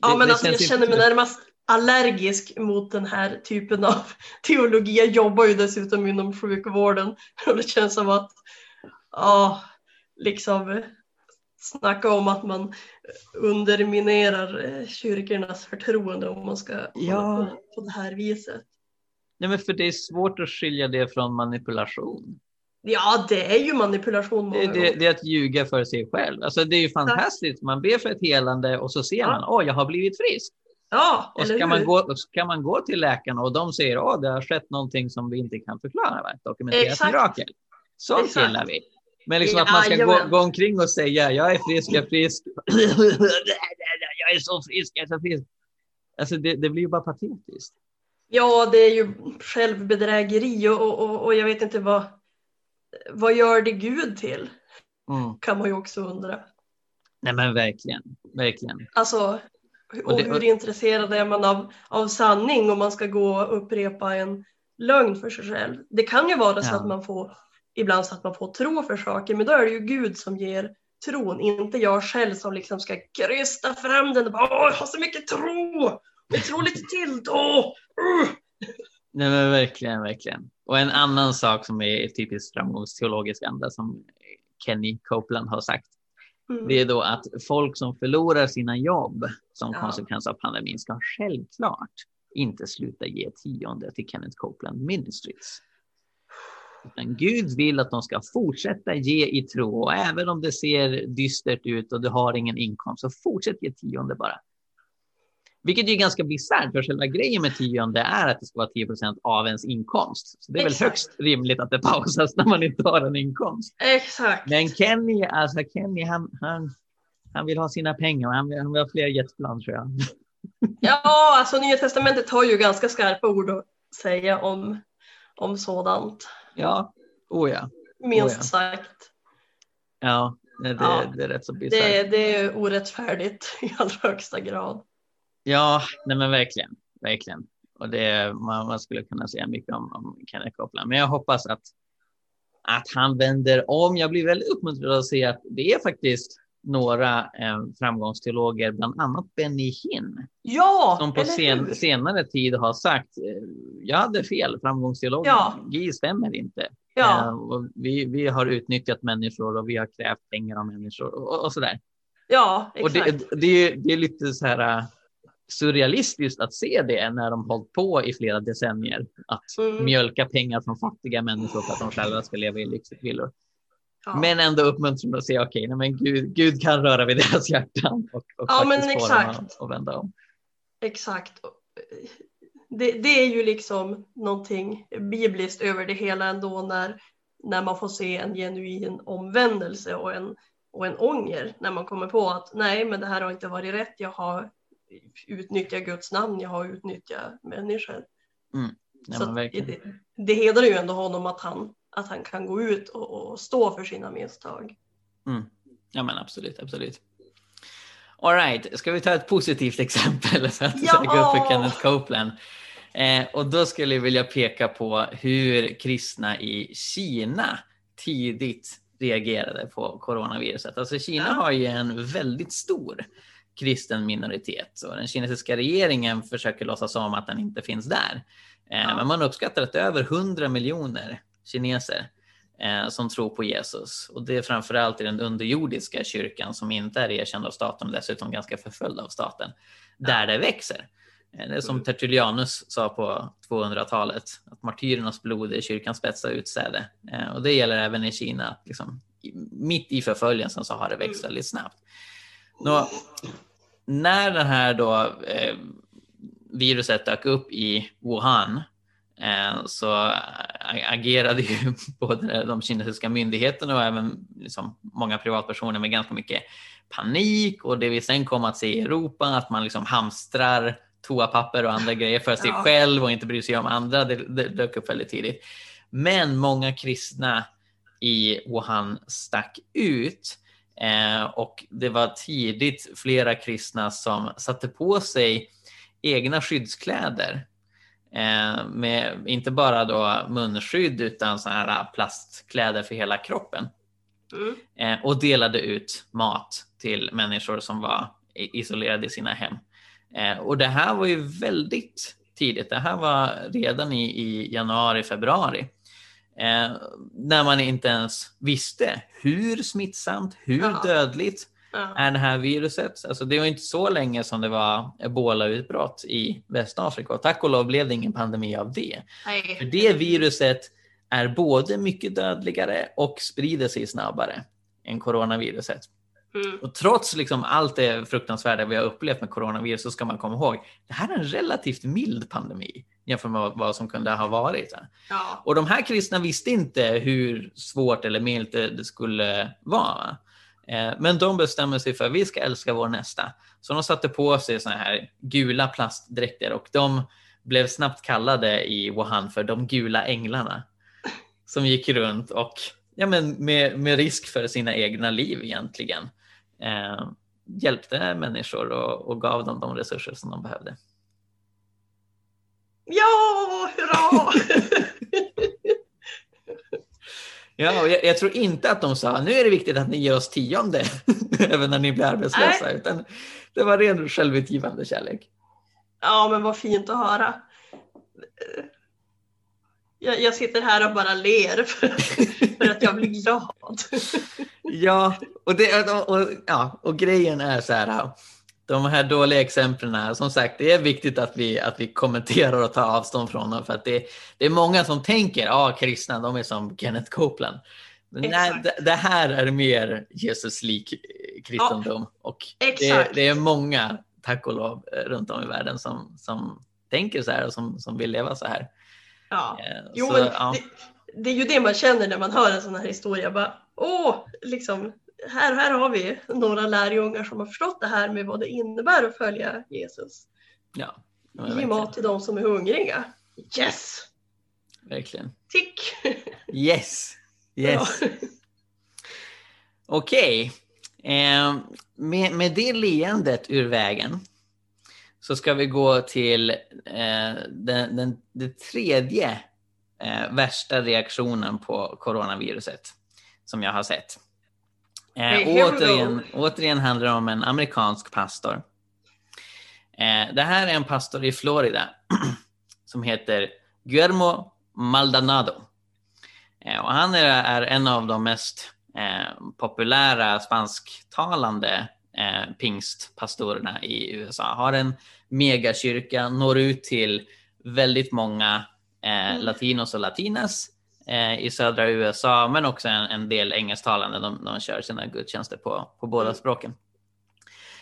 ja det, men det alltså, jag känner mig närmast allergisk mot den här typen av teologi. Jag jobbar ju dessutom inom sjukvården och det känns som att ja, liksom snacka om att man underminerar eh, kyrkornas förtroende om man ska ja. på, på det här viset. Nej, men för det är svårt att skilja det från manipulation. Ja, det är ju manipulation. Det, det, det, är att ljuga för sig själv. Alltså, det är ju fantastiskt. Man ber för ett helande och så ser ja. man, åh, jag har blivit frisk. Ja, och så kan, man gå, så kan man gå till läkaren och de säger, åh, det har skett någonting som vi inte kan förklara, ett dokumenterat mirakel. Så gillar vi. Men liksom att man ska gå, gå omkring och säga jag är frisk, jag är frisk. jag är så frisk, jag är så frisk. Alltså det, det blir ju bara patetiskt. Ja, det är ju självbedrägeri och, och, och jag vet inte vad, vad gör det Gud till? mm. kan man ju också undra. Nej men verkligen, verkligen. Alltså, och, det, och hur intresserad är man av, av sanning om man ska gå och upprepa en lögn för sig själv? Det kan ju vara så ja. att man får ibland så att man får tro för saker, men då är det ju Gud som ger tron, inte jag själv som liksom ska krysta fram den och bara Åh, jag har så mycket tro, jag tror lite till då. Uh. Nej men verkligen, verkligen. Och en annan sak som är typiskt framgångsteologisk anda som Kenny Copeland har sagt. Mm. Det är då att folk som förlorar sina jobb som ja. konsekvens av pandemin ska självklart inte sluta ge tionde till Kenneth Copeland Ministries. Utan Gud vill att de ska fortsätta ge i tro och även om det ser dystert ut och du har ingen inkomst så fortsätt ge tionde bara. Vilket är ganska bisarrt, för själva grejen med tionde är att det ska vara 10 procent av ens inkomst. Så det är Exakt. väl högst rimligt att det pausas när man inte har en inkomst. Exakt. Men Kenny, alltså Kenny, han, han, han vill ha sina pengar och han vill, han vill ha fler jetplan tror jag. Ja, alltså Nya Testamentet har ju ganska skarpa ord att säga om, om sådant. Ja, oh ja. Minst oh ja. sagt. Ja, det, ja. det är rätt så bisarrt. Det, det är orättfärdigt i allra högsta grad. Ja, nej men verkligen, verkligen. Och det, man, man skulle kunna säga mycket om, om Kenneth Copeland, men jag hoppas att, att han vänder om. Jag blir väldigt uppmuntrad att se att det är faktiskt några eh, framgångsteologer, bland annat Benny Hinn, ja, som på sen, senare tid har sagt eh, jag hade fel, framgångsteologi ja. stämmer inte. Ja. Eh, vi, vi har utnyttjat människor och vi har krävt pengar av människor och, och där. Ja, exakt. Och det, det, det är lite så här surrealistiskt att se det när de hållit på i flera decennier. Att mm. mjölka pengar från fattiga människor för att de själva ska leva i lyxigt villor. Ja. Men ändå uppmuntrande att se, okej, okay, men Gud, Gud kan röra vid deras hjärtan och, och ja, men exakt. Och vända om. Exakt. Det, det, är ju liksom någonting bibliskt över det hela ändå när, när man får se en genuin omvändelse och en, och en ånger när man kommer på att nej, men det här har inte varit rätt. Jag har utnyttja Guds namn, jag har utnyttjat människor. Mm. Ja, så det, det hedrar ju ändå honom att han, att han kan gå ut och, och stå för sina misstag. Mm. Ja men absolut, absolut. All right, ska vi ta ett positivt exempel för att ja! söka upp för Kenneth Copeland? Eh, och då skulle jag vilja peka på hur kristna i Kina tidigt reagerade på coronaviruset. Alltså Kina ja. har ju en väldigt stor kristen minoritet. Och den kinesiska regeringen försöker låtsas som att den inte finns där. Eh, ja. Men man uppskattar att över 100 miljoner kineser eh, som tror på Jesus. Och det är framförallt i den underjordiska kyrkan som inte är erkänd av staten och dessutom ganska förföljd av staten, där det växer. Eh, det är som Tertullianus sa på 200-talet, att martyrernas blod är kyrkans bästa utsäde. Och det gäller även i Kina. Liksom, mitt i förföljelsen så har det växt väldigt snabbt. Nå, när det här då eh, viruset dök upp i Wuhan eh, så agerade ju både de kinesiska myndigheterna och även liksom många privatpersoner med ganska mycket panik och det vi sen kom att se i Europa, att man liksom hamstrar toapapper och andra grejer för sig ja. själv och inte bryr sig om andra, det, det dök upp väldigt tidigt. Men många kristna i Wuhan stack ut Eh, och det var tidigt flera kristna som satte på sig egna skyddskläder. Eh, med inte bara då munskydd utan såna här plastkläder för hela kroppen. Mm. Eh, och delade ut mat till människor som var isolerade i sina hem. Eh, och det här var ju väldigt tidigt. Det här var redan i, i januari, februari. Eh, när man inte ens visste hur smittsamt, hur ja. dödligt ja. är det här viruset. Alltså det var inte så länge som det var ebola-utbrott i Västafrika och tack och lov blev det ingen pandemi av det. Nej. För det viruset är både mycket dödligare och sprider sig snabbare än coronaviruset. Mm. Och trots liksom allt det fruktansvärda vi har upplevt med coronavirus så ska man komma ihåg, det här är en relativt mild pandemi jämfört med vad som kunde ha varit. Ja. Och de här kristna visste inte hur svårt eller milt det skulle vara. Eh, men de bestämde sig för att vi ska älska vår nästa. Så de satte på sig såna här gula plastdräkter och de blev snabbt kallade i Wuhan för de gula änglarna. Som gick runt och ja, men med, med risk för sina egna liv egentligen eh, hjälpte människor och, och gav dem de resurser som de behövde. Ja, hurra! Ja, och jag, jag, tror inte att de sa nu är det viktigt att ni ger oss tionde även när ni blir arbetslösa, Nej. utan det var ren självutgivande kärlek. Ja, men vad fint att höra. Jag, jag sitter här och bara ler för, för att jag blir glad. ja, och, det, och, och, ja, och grejen är så här, de här dåliga exemplen, som sagt, det är viktigt att vi, att vi kommenterar och tar avstånd från dem för att det, det är många som tänker, ja, ah, kristna, de är som Kenneth Copeland. Men nej, det, det, här är mer Jesus-lik kristendom ja, och det, det, är många, tack och lov, runt om i världen som, som tänker så här och som, som vill leva så här. Ja, eh, jo, så, men ja. Det, det, är ju det man känner när man hör en sån här historia. Bara, Åh, liksom, här, här har vi några lärjungar som har förstått det här med vad det innebär att följa Jesus. Ja, Ge mat till de som är hungriga. Yes! Verkligen. Tick! Yes! Yes! Ja. Okej. Okay. Eh, med, med det leendet ur vägen så ska vi gå till eh, den, den, den tredje eh, värsta reaktionen på coronaviruset som jag har sett. Eh, återigen, återigen handlar det om en amerikansk pastor. Eh, det här är en pastor i Florida som heter Guillermo Maldonado. Eh, och han är, är, en av de mest eh, populära spansktalande eh, pingstpastorerna i USA. Har en megakyrka, når ut till väldigt många eh, mm. latinos och latinas i södra USA, men också en, en del engelsktalande. De, de kör sina gudstjänster på, på båda mm. språken.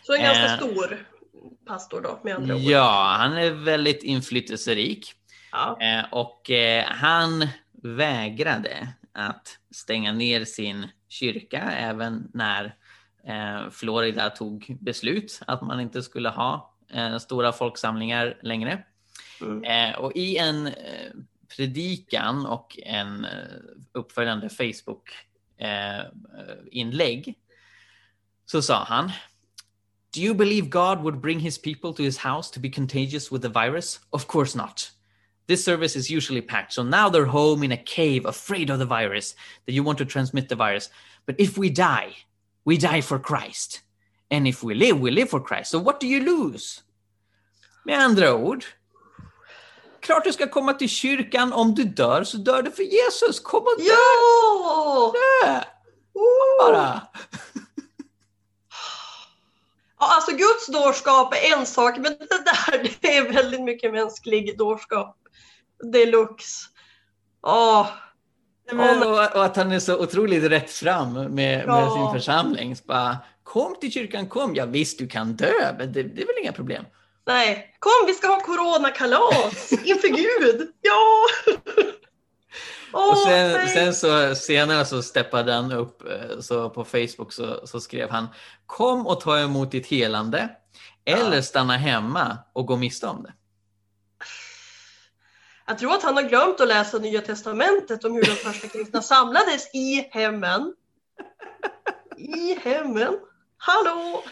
Så en ganska eh, stor pastor då med andra ord? Ja, han är väldigt inflytelserik. Ja. Eh, och eh, han vägrade att stänga ner sin kyrka även när eh, Florida tog beslut att man inte skulle ha eh, stora folksamlingar längre. Mm. Eh, och i en eh, predikan och en eh, uppföljande Facebook-inlägg eh, så sa han Do you believe God would bring his people to his house to be contagious with the virus? Of course not. This service is usually packed, so now they're home in a cave afraid of the virus, that you want to transmit the virus. But if we die, we die for Christ. And if we live, we live for Christ. So what do you lose? Med andra ord, klart du ska komma till kyrkan. Om du dör så dör du för Jesus. Kom och dö! Ja! Dö! Bara. Ja, alltså Guds dårskap är en sak, men det där det är väldigt mycket mänsklig dårskap deluxe. Åh. Men, och, och, att han är så otroligt rätt fram med, ja. med sin församling. Så bara, kom till kyrkan, kom. Ja visst, du kan dö, men det, det är väl inga problem. Nej, kom vi ska ha coronakalas inför Gud. Ja! Oh, och sen, sen, så senare så steppade han upp eh, så på Facebook så, så skrev han Kom och ta emot ditt helande eller ja. stanna hemma och gå miste om det. Jag tror att han har glömt att läsa Nya Testamentet om hur de första kristna samlades i hemmen. I hemmen. Hallå!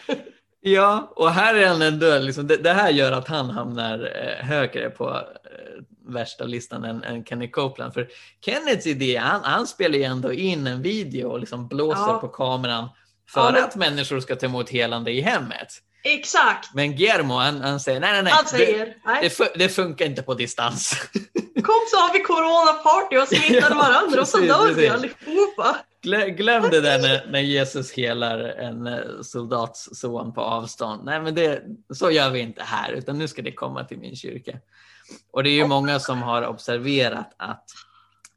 Ja, och här är han ändå, liksom, det, det, här gör att han hamnar eh, högre på eh, värsta listan än, än Kenny Copeland. För Kennets idé, han, han spelar ju ändå in en video och liksom blåser ja. på kameran för ja, men... att människor ska ta emot helande i hemmet. Exakt. Men Guillermo han, han säger nej, nej, nej. Han säger, det, nej. Det, det, funkar inte på distans. Kom så har vi coronaparty och smittar varandra och så dör vi allihopa. Glöm det där när, när, Jesus helar en eh, soldats son på avstånd. Nej, men det, så gör vi inte här, utan nu ska det komma till min kyrka. Och det är ju många som har observerat att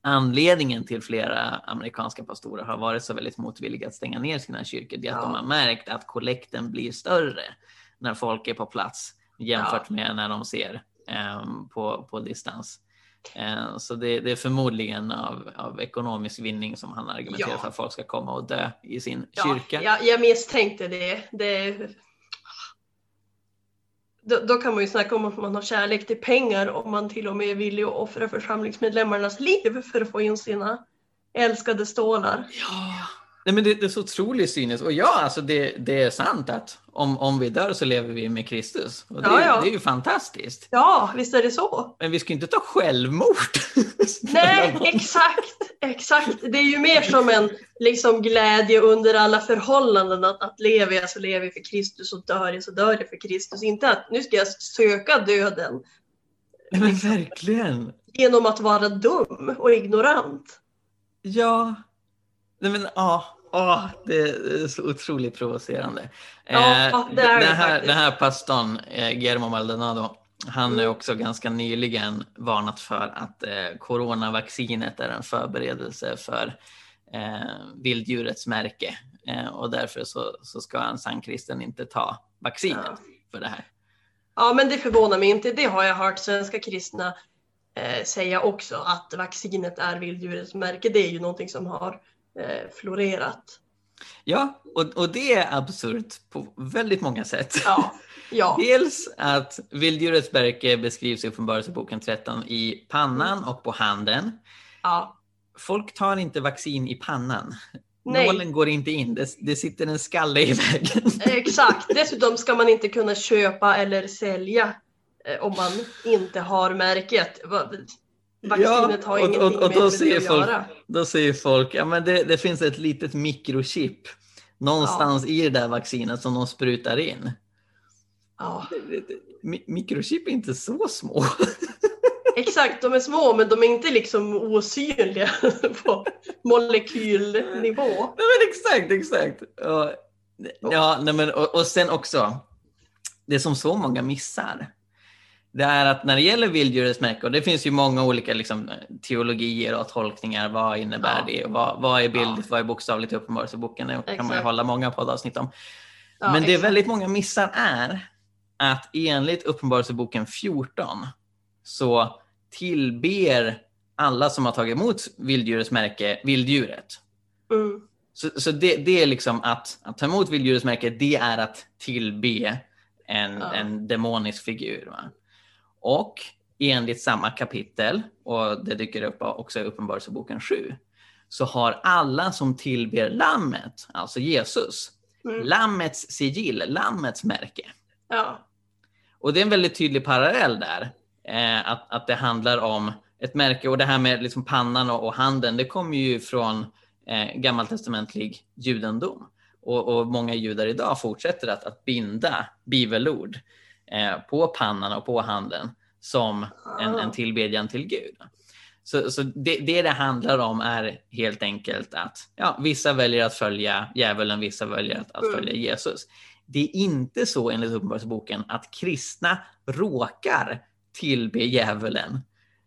anledningen till flera amerikanska pastorer har varit så väldigt motvilliga att stänga ner sina kyrkor, det är att ja. de har märkt att kollekten blir större när folk är på plats jämfört ja. med när de ser um, på, på distans. Uh, så det, det, är förmodligen av, av ekonomisk vinning som han argumenterar ja. för att folk ska komma och dö i sin kyrka. Ja, jag misstänkte det. det då, då, kan man ju snacka om att man har kärlek till pengar om man till och med är villig att offra församlingsmedlemmarnas liv för att få in sina älskade stålar. Ja, Nej, men det, det är så otroligt cyniskt. Och ja, alltså det, det är sant att om, om vi dör så lever vi med Kristus. Och det, Ja, ja. det är ju fantastiskt. Ja, visst är det så. Men vi ska inte ta självmord. Nej, exakt, exakt. Det är ju mer som en liksom, glädje under alla förhållanden. Att, att lever jag så lever jag för Kristus och dör jag så dör jag för Kristus. Inte att nu ska jag söka döden men verkligen. genom att vara dum och ignorant. Ja. Nej, men ja. Ja, det är så otroligt provocerande. Ja, Eh, det är den, här, den här pastorn, eh, Guillermo Maldonado, han är Mm. också ganska nyligen varnat för att eh, coronavaccinet är en förberedelse för eh, vilddjurets märke. Eh, och därför så, så ska en sann kristen inte ta vaccinet Ja. för det här. Ja, men det förvånar mig inte. Det har jag hört svenska kristna eh, säga också, att vaccinet är vilddjurets märke. Det är ju någonting som har florerat. Ja, och, och det är absurt på väldigt många sätt. Ja, ja, Dels att vilddjurets märke beskrivs i Uppenbarelseboken 13 i pannan och på handen. ja. Folk tar inte vaccin i pannan. Nej. Nålen går inte in, det, det sitter en skalle i vägen. Exakt. Dessutom ska man inte kunna köpa eller sälja eh, om man inte har märket. Va- Vaccinet har och- ingenting och- och då med det att folk- göra. Då säger folk, ja men det, det finns ett litet mikrochip någonstans i det där vaccinet som de sprutar in. Ja, Mikrochip är inte så små. exakt, de är små men de är inte liksom osynliga på molekylnivå. Nej, men exakt, exakt. Och, ja, nej, men, och, och sen också, det som så många missar, det är att när det gäller vilddjurets märke, och det finns ju många olika liksom, teologier och tolkningar, vad innebär Ja. det? Vad, vad är bildligt, vad är bokstavligt i Uppenbarelseboken? Det kan man ju hålla många poddavsnitt om. Ja, Men det exakt. väldigt många missar är att enligt Uppenbarelseboken 14 så tillber alla som har tagit emot vilddjurets märke vilddjuret. Mm. Så, så det, det är liksom att, att ta emot vilddjurets märke, det är att tillbe en, Ja. en demonisk figur. Va? Och enligt samma kapitel, och det dyker upp också i Uppenbarelseboken 7, så har alla som tillber lammet, alltså Jesus, Mm. lammets sigill, lammets märke. Ja. Och det är en väldigt tydlig parallell där. Eh, att, att det handlar om ett märke och det här med liksom pannan och, och handen, det kommer ju från eh, gammaltestamentlig judendom. Och, och många judar idag fortsätter att, att binda bibelord eh, på pannan och på handen som en, en tillbedjan till Gud. Så, så det, det det handlar om är helt enkelt att ja, vissa väljer att följa djävulen, vissa väljer att, att Mm. följa Jesus. Det är inte så enligt Uppenbarelseboken att kristna råkar tillbe djävulen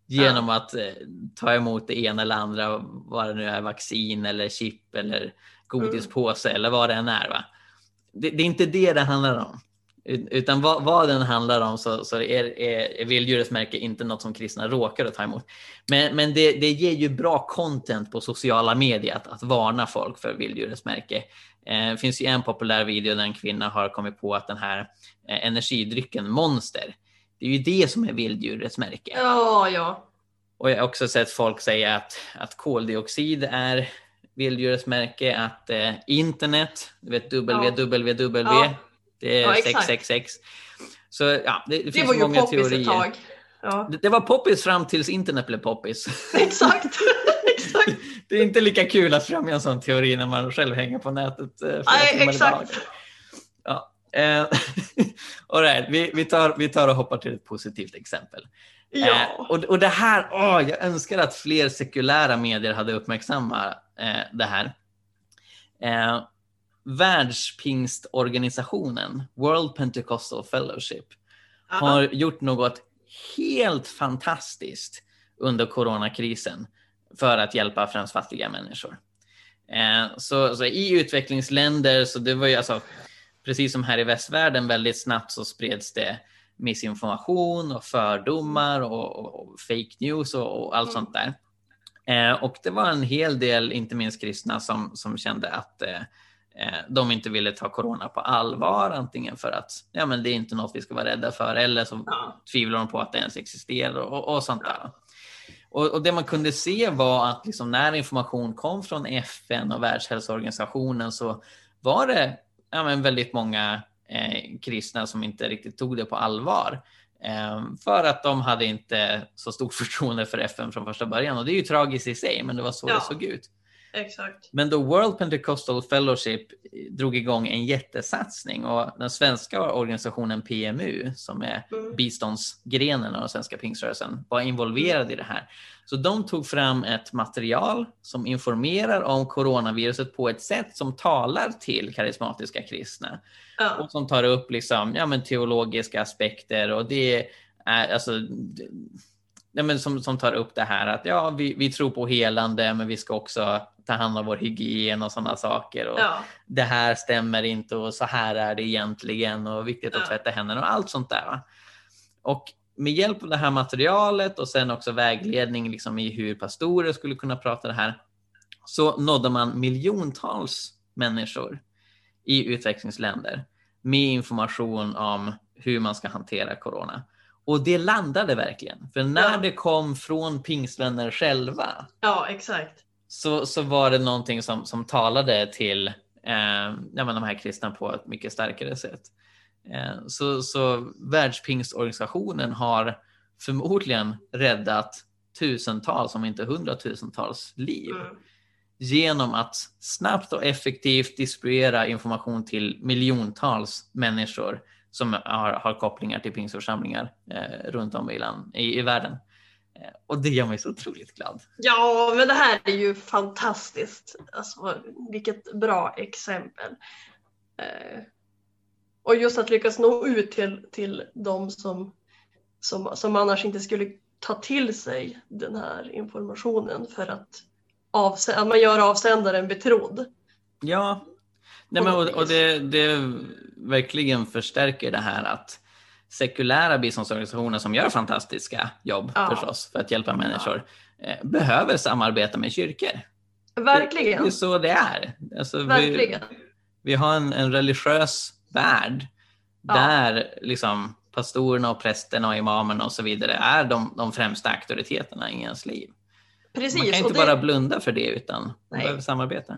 genom att eh, ta emot det ena eller andra, vad det nu är, vaccin eller chip eller godispåse eller vad det än är. Va? Det, det är inte det det handlar om. Ut- Utan vad, vad den handlar om så, så är, är, vilddjurets märke inte något som kristna råkar att ta emot. Men, men det, det ger ju bra content på sociala medier att, att varna folk för vilddjurets märke. Eh, det finns ju en populär video där en kvinna har kommit på att den här eh, energidrycken Monster, det är ju det som är vilddjurets märke. Ja, ja. Och jag har också sett folk säga att, att koldioxid är vilddjurets märke, att eh, internet, du vet www, Ja. Det är Ja, exakt. 666. Så ja, det, det, Det finns var ju många poppis ett teorier. tag. Ja, Det, det var poppis fram tills internet blev poppis. exakt. exakt. Det är inte lika kul att främja en sån teori när man själv hänger på nätet eh, Nej, exakt. Ja. Eh, all right, vi, vi, tar, vi tar och hoppar till ett positivt exempel. Eh, Ja. och, och det här, åh, jag önskar att fler sekulära medier hade uppmärksammat eh, det här. Eh, Världspingstorganisationen, World Pentecostal Fellowship, har gjort något helt fantastiskt under coronakrisen för att hjälpa främst fattiga människor. Eh, så, så i utvecklingsländer, så det var ju alltså, precis som här i västvärlden, väldigt snabbt så spreds det missinformation och fördomar och, och, och fake news och, och allt Mm. sånt där. Eh, och det var en hel del, inte minst kristna, som, som kände att eh, de inte ville ta corona på allvar, antingen för att ja, men det är inte något vi ska vara rädda för, eller så Ja. tvivlar de på att det ens existerar och, och sånt där. Och, och, det man kunde se var att liksom när information kom från FN och Världshälsoorganisationen så var det ja, men väldigt många eh, kristna som inte riktigt tog det på allvar. Eh, för att de hade inte så stort förtroende för FN från första början. Och det är ju tragiskt i sig, men det var så ja. det såg ut. Exakt. Men då World Pentecostal Fellowship drog igång en jättesatsning och den svenska organisationen PMU, som är mm. biståndsgrenen av den svenska pingströrelsen, var involverad i det här. Så de tog fram ett material som informerar om coronaviruset på ett sätt som talar till karismatiska kristna. Ja. Och som tar upp liksom, ja, men teologiska aspekter och det är alltså ja, men som, som tar upp det här att ja, vi, vi tror på helande, men vi ska också ta hand om vår hygien och sådana saker. Och ja. Det här stämmer inte och så här är det egentligen och viktigt att tvätta händerna och allt sånt där. Och med hjälp av det här materialet och sen också vägledning liksom i hur pastorer skulle kunna prata det här så nådde man miljontals människor i utvecklingsländer med information om hur man ska hantera corona. Och det landade verkligen. För när ja. det kom från pingstvänner själva. Ja, exakt. Så, så var det någonting som, som talade till eh, ja, de här kristna på ett mycket starkare sätt. Eh, så, så Världspingstorganisationen har förmodligen räddat tusentals, om inte hundratusentals liv. Mm. Genom att snabbt och effektivt distribuera information till miljontals människor som har, har kopplingar till pingstförsamlingar eh, runt om i, land, i, i världen. Eh, och det gör mig så otroligt glad. Ja, men det här är ju fantastiskt. Alltså, vilket bra exempel. Eh, och just att lyckas nå ut till, till de som, som, som annars inte skulle ta till sig den här informationen för att, avsä- att man gör avsändaren betrodd. Ja, Nej, men, och, och det, det verkligen förstärker det här att sekulära biståndsorganisationer som gör fantastiska jobb ja. förstås för att hjälpa människor ja. eh, behöver samarbeta med kyrkor. Verkligen. Det, det är så det är. Alltså, Verkligen. Vi, vi har en, en religiös värld ja. där liksom pastorerna och prästerna och imamerna och så vidare är de, de främsta auktoriteterna i ens liv. Precis, man kan inte det... bara blunda för det utan man Nej. behöver samarbeta.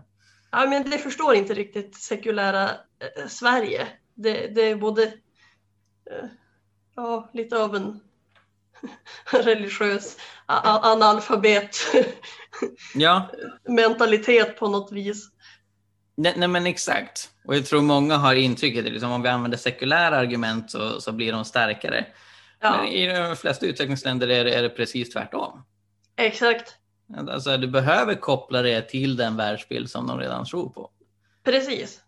Ja, men det förstår inte riktigt sekulära eh, Sverige. Det, det, är både eh, ja, lite av en religiös analfabet ja. mentalitet på något vis. Nej, nej, men exakt. Och jag tror många har intrycket att liksom, om vi använder sekulära argument så, så blir de starkare. Ja. Men i de flesta utvecklingsländer är det, är det precis tvärtom. Exakt. Alltså, du behöver koppla det till den världsbild som de redan tror på. Precis.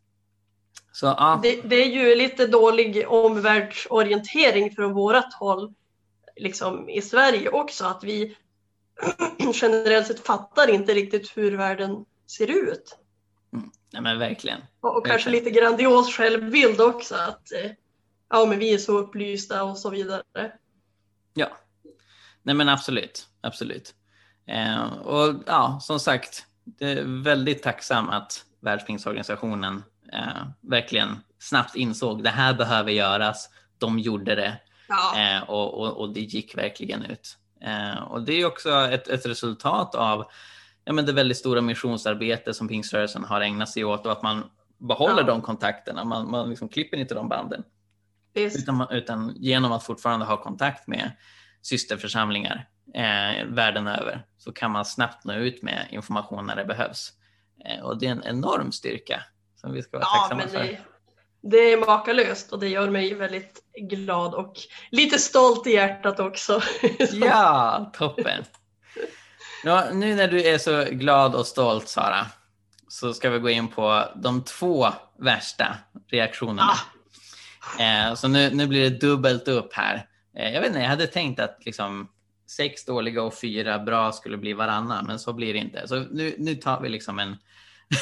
Så, ja. det, det, är ju lite dålig omvärldsorientering från vårat håll liksom i Sverige också. Att vi generellt sett fattar inte riktigt hur världen ser ut. Mm. Nej, men verkligen. Och, och verkligen. kanske lite grandios självbild också. Att eh, ja, men vi är så upplysta och så vidare. Ja, nej men absolut. absolut. Eh, och ja, som sagt, det är väldigt tacksam att Världspingsorganisationen eh, verkligen snabbt insåg det här behöver göras. De gjorde det ja. eh, och, och, och, det gick verkligen ut. Eh, och det är också ett, ett resultat av ja, men det väldigt stora missionsarbete som pingströrelsen har ägnat sig åt och att man behåller ja. de kontakterna. Man, man liksom klipper inte de banden. Utan, utan, genom att fortfarande ha kontakt med systerförsamlingar eh, världen över så kan man snabbt nå ut med information när det behövs. Eh, och det är en enorm styrka som vi ska vara ja, tacksamma för. Det, det är makalöst och det gör mig väldigt glad och lite stolt i hjärtat också. ja, toppen. Ja, nu när du är så glad och stolt Sara, så ska vi gå in på de två värsta reaktionerna. Ah. Eh, så nu, nu blir det dubbelt upp här. Eh, jag vet inte, jag hade tänkt att liksom sex dåliga och fyra bra skulle bli varannan, men så blir det inte. Så nu, nu tar vi liksom en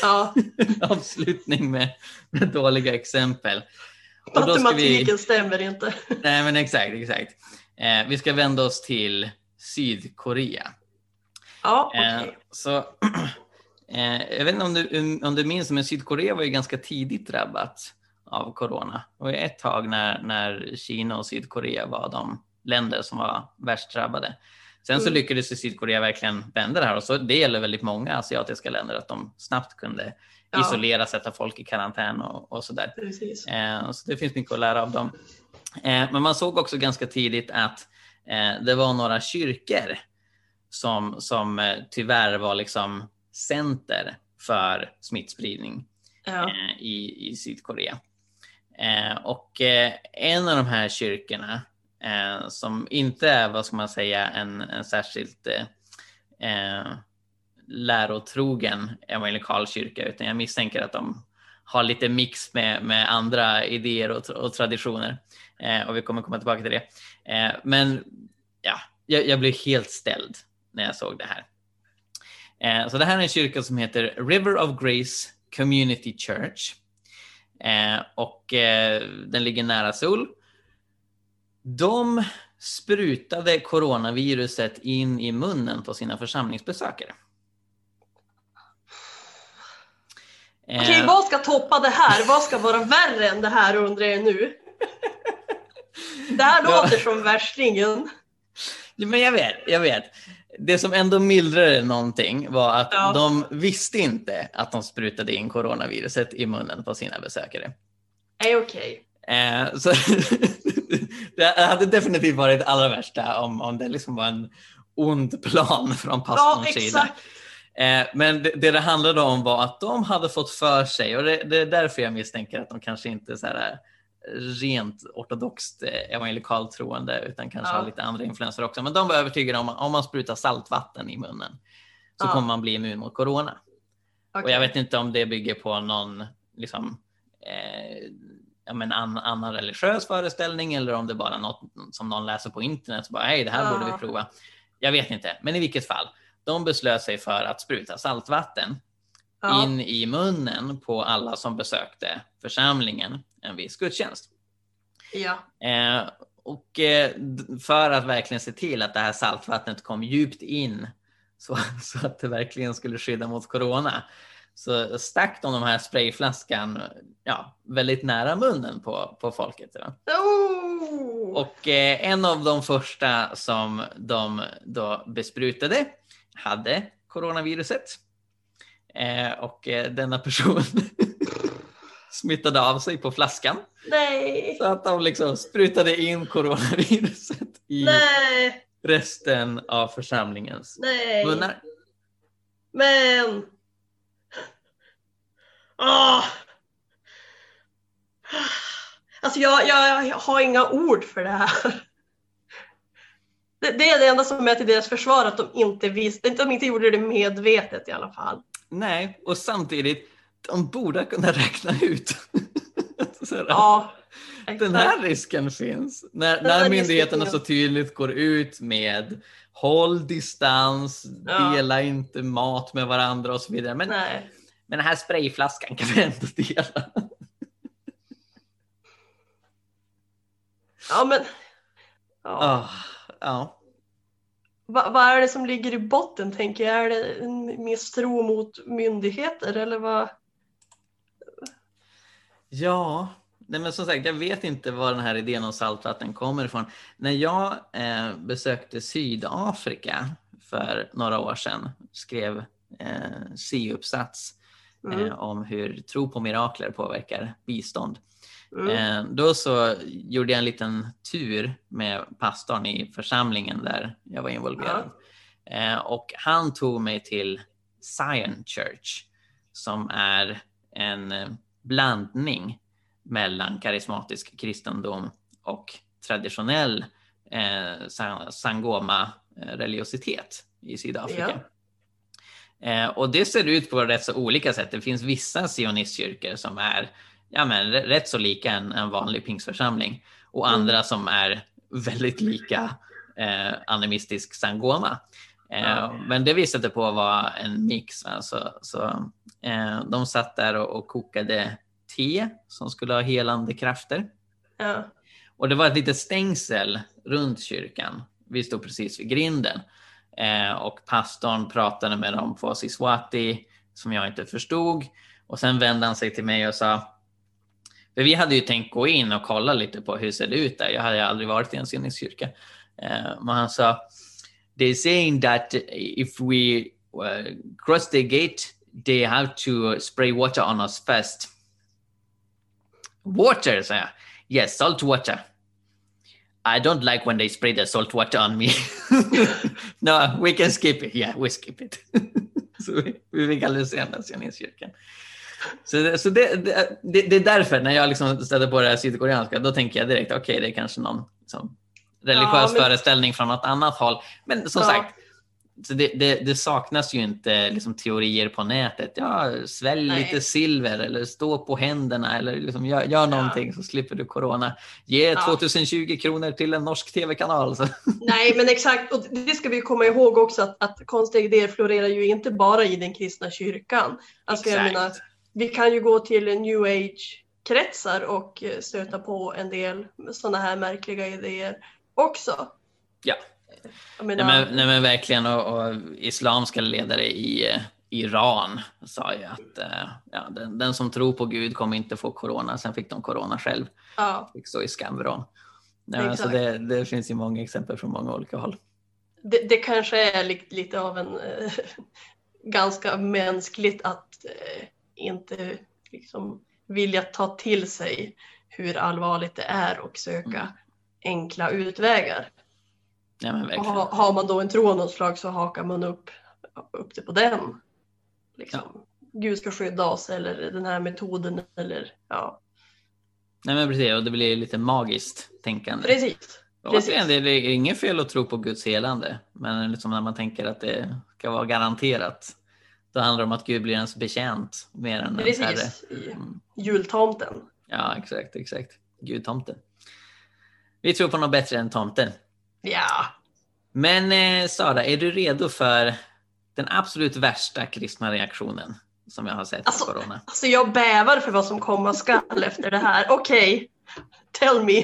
ja. avslutning med, med, dåliga exempel. Matematiken vi... stämmer inte. Nej, men exakt, exakt. Eh, vi ska vända oss till Sydkorea. Ja, okay. eh, så, eh, jag vet inte om du, om du minns, men Sydkorea var ju ganska tidigt drabbat av corona. Och ett tag när, när Kina och Sydkorea var de länder som var värst drabbade. Sen så Mm. lyckades Sydkorea verkligen vända det här och så det gäller väldigt många asiatiska länder att de snabbt kunde Ja. isolera, sätta folk i karantän och, och sådär. Eh, så det finns mycket att lära av dem. Eh, men man såg också ganska tidigt att eh, det var några kyrkor som, som eh, tyvärr var liksom center för smittspridning Ja. i, i Sydkorea. Och en av de här kyrkorna eh, som inte är, vad ska man säga, en, en särskilt eh, eh, lärotrogen evangelikal kyrka, utan jag misstänker att de har lite mix med, med andra idéer och, och traditioner. Eh, och vi kommer komma tillbaka till det. Eh, men ja, jag, jag blev helt ställd när jag såg det här. Eh, så det här är en kyrka som heter River of Grace Community Church. Eh, och eh, den ligger nära Seoul. De sprutade coronaviruset in i munnen på sina församlingsbesökare. Eh, Okej, vad ska toppa det här? Vad ska vara värre än det här undrar jag nu? Det här låter som värstingen. Men jag vet, jag vet. Det som ändå mildrade någonting var att Ja. de visste inte att de sprutade in coronaviruset i munnen på sina besökare. Nej, okej. Eh, så det hade definitivt varit det allra värsta om, om det liksom var en ond plan från Ja, pastorns sida. exakt. Eh, men det, det det handlade om var att de hade fått för sig, och det, det är därför jag misstänker att de kanske inte så här eh, rent ortodoxt eh, evangelikalt troende utan kanske Ja. har lite andra influenser också. Men de var övertygade om att om man sprutar saltvatten i munnen så Ja. kommer man bli immun mot corona. Och Okej. jag vet inte om det bygger på någon liksom, eh, ja, men an, annan religiös föreställning eller om det bara är något som någon läser på internet. Så bara, Hej, det här borde vi Ja. prova. Jag vet inte, men i vilket fall. De beslöt sig för att spruta saltvatten Ja. in i munnen på alla som besökte församlingen en viss gudstjänst. Ja. Eh, och eh, för att verkligen se till att det här saltvattnet kom djupt in så, så att det verkligen skulle skydda mot corona så stack de de här sprayflaskan ja, väldigt nära munnen på, på folket. Oh! Och eh, en av de första som de då besprutade hade coronaviruset. Eh, och eh, denna person smittade av sig på flaskan. Nej! Så att de liksom sprutade in coronaviruset i Nej! resten av församlingens Nej! munnar. Men! Ah! Alltså jag, jag, jag har inga ord för det här. Det, det är det enda som är till deras försvar att de inte visste, de inte gjorde det medvetet i alla fall. Nej, och samtidigt, de borde kunna räkna ut. Här, Ja, Den här risken finns. När, när myndigheterna så tydligt går ut med håll distans, Ja. dela inte mat med varandra och så vidare. Men, Nej. Men den här sprayflaskan kan vi ändå dela. Ja men. Ja. Ah, ja. Va, vad är det som ligger i botten tänker jag? Är det en misstro mot myndigheter eller vad? Ja, nej men som sagt, jag vet inte var den här idén om saltvatten kommer ifrån. När jag eh, besökte Sydafrika för några år sedan, skrev eh, C-uppsats Mm. eh, om hur tro på mirakler påverkar bistånd. Mm. Eh, då så gjorde jag en liten tur med pastorn i församlingen där jag var involverad. Eh, och han tog mig till Zion Church som är en blandning mellan karismatisk kristendom och traditionell eh, sa- sangoma-religiositet i Sydafrika. Eh, och det ser ut på rätt så olika sätt. Det finns vissa sionistkyrkor som är ja, men, rätt så lika en, en vanlig pingsförsamling och Mm. andra som är väldigt lika eh, animistisk sangoma. Eh. Men det visade på att vara en mix. Va? Så, så, eh, de satt där och, och kokade te som skulle ha helande krafter. Ja. Och det var ett litet stängsel runt kyrkan. Vi stod precis vid grinden. Eh, och pastorn pratade med dem på Siswati som jag inte förstod. Och sen vände han sig till mig och sa för vi hade ju tänkt gå in och kolla lite på hur ser det ut där. Jag hade aldrig varit i en sionistkyrka. Eh, men han sa they saying that if we uh, cross the gate, they have to spray water on us first. Water, sir. Yes, salt water. I don't like when they spray the salt water on me. no, we can skip it. Yeah, we skip it. så vi, vi fick aldrig se nationalistkyrkan. Så, det, så det, det, det, är därför när jag liksom stöter på det här sydkoreanska, då tänker jag direkt, okej, okay, det är kanske någon liksom, religiös ja, men... föreställning från något annat håll. Men som ja. sagt, så det, det, det, saknas ju inte liksom, teorier på nätet. Ja, svälj Nej. lite silver eller stå på händerna eller liksom, gör, gör någonting ja. så slipper du corona. Ge ja. 2020 kronor till en norsk tv-kanal. Nej, men exakt. Och det ska vi komma ihåg också att, att konstiga idéer florerar ju inte bara i den kristna kyrkan. Alltså, exakt. jag menar, vi kan ju gå till new age-kretsar och eh, stöta på en del sådana här märkliga idéer också. Ja. Nej, men, nej, men verkligen, och, och islamska ledare i eh, Iran sa ju att eh, ja, den, den, som tror på Gud kommer inte få corona. Sen fick de corona själv. Ja. Fick stå i skamvrån. Så det, det, finns ju många exempel från många olika håll. Det, det kanske är lite, lite av en äh, ganska mänskligt att äh, inte liksom vilja ta till sig hur allvarligt det är och söka mm. enkla utvägar. Ja, och har, man då en tro av något slag så hakar man upp, upp det på den. Liksom. Ja. Gud ska skydda oss eller den här metoden eller ja. Nej men precis, och det blir lite magiskt tänkande. Precis. Precis. Det är inget fel att tro på Guds helande, men liksom när man tänker att det ska vara garanterat, då handlar det om att Gud blir ens betjänt mer än Precis, en herre. Mm. jultomten. Ja, exakt, exakt. Gudtomten. Vi tror på något bättre än tomten. Ja. Men eh, Sara, är du redo för den absolut värsta kristna reaktionen som jag har sett alltså, på corona? Alltså jag bävar för vad som komma skall efter det här. Okej, okay. tell me.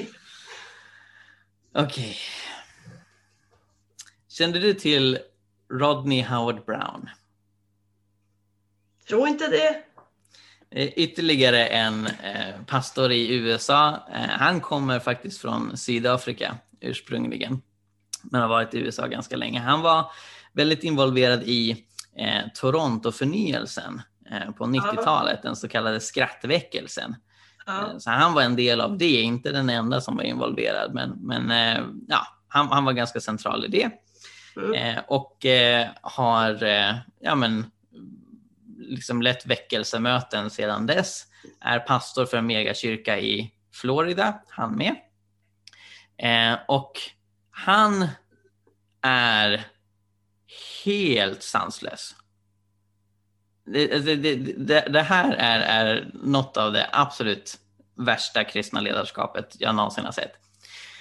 Okej. Okay. Kände du till Rodney Howard Brown? Tror inte det. Eh, ytterligare en eh, pastor i USA. Eh, han kommer faktiskt från Sydafrika ursprungligen men har varit i USA ganska länge. Han var väldigt involverad i eh, Toronto-förnyelsen eh, på 90-talet, den så kallade skrattväckelsen. Ja. Eh, så han var en del av det, inte den enda som var involverad, men, men eh, ja, han, han, var ganska central i det. Mm. Eh, och har ja, men, liksom lett väckelsemöten sedan dess. Är pastor för en megakyrka i Florida, han med. och han är helt sanslös. Det, det, det, det, här är, är något av det absolut värsta kristna ledarskapet jag någonsin har sett.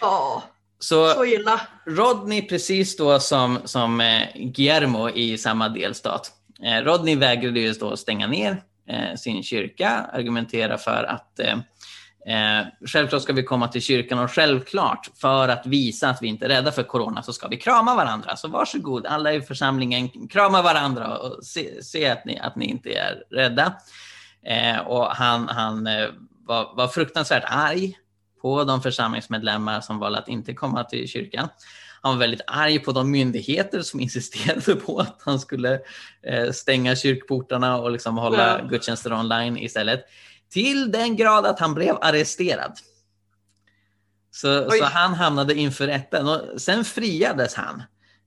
Ja, så, så illa. Rodney, precis då som, som eh, Guillermo i samma delstat, eh, Rodney vägrade ju då stänga ner eh, sin kyrka, argumentera för att eh, självklart ska vi komma till kyrkan och självklart för att visa att vi inte är rädda för corona så ska vi krama varandra. Så varsågod alla i församlingen, krama varandra och se, se att, ni, att ni inte är rädda. Eh, och han, han eh, var, var fruktansvärt arg på de församlingsmedlemmar som valde att inte komma till kyrkan. Han var väldigt arg på de myndigheter som insisterade på att han skulle eh, stänga kyrkportarna och liksom hålla ja. gudstjänster online istället. Till den grad att han blev arresterad. Så, så han hamnade inför rätten och sen friades han.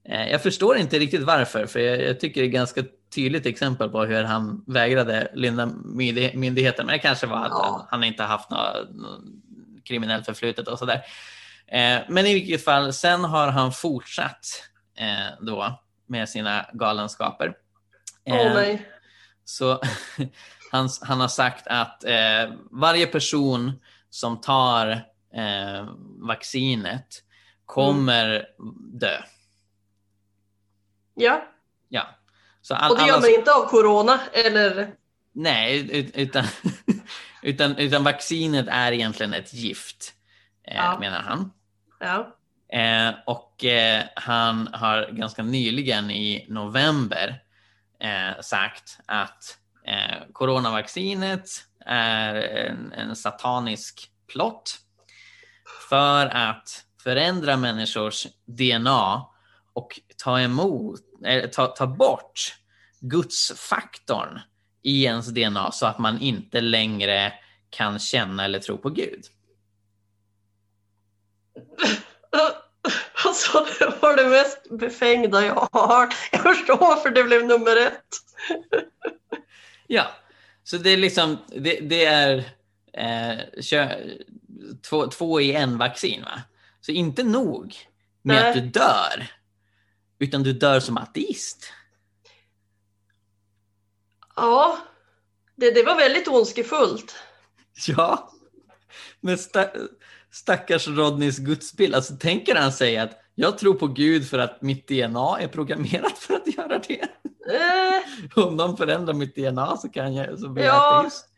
Eh, jag förstår inte riktigt varför, för jag, jag, tycker det är ganska tydligt exempel på hur han vägrade lynda myndigheten. Men det kanske var att ja. han inte haft något, något kriminellt förflutet och sådär. Eh, men i vilket fall, sen har han fortsatt eh, då med sina galenskaper. oh, nej. Så han, han har sagt att eh, varje person som tar eh, vaccinet kommer mm. dö. Ja. Ja. Så all, och det gör man inte av corona eller? Nej, utan, utan, utan vaccinet är egentligen ett gift, eh, ja. menar han. Ja. Eh, och eh, han har ganska nyligen i november eh, sagt att Eh, coronavaccinet är en, en satanisk plott för att förändra människors DNA och ta emot, eller ta, ta bort gudsfaktorn i ens DNA så att man inte längre kan känna eller tro på Gud. Alltså det var det mest befängda jag har hört. Jag förstår varför det blev nummer ett. Ja, så det är liksom, det, det är eh, två, två i en vaccin. Va? Så inte nog med Nej. att du dör, utan du dör som ateist. Ja, det, det var väldigt ondskefullt. Ja, men sta, stackars Rodneys gudsbild. Alltså tänker han säga att jag tror på Gud för att mitt DNA är programmerat för att göra det. Eh, Om de förändrar mitt DNA så kan jag så blir jag Ja. ateist.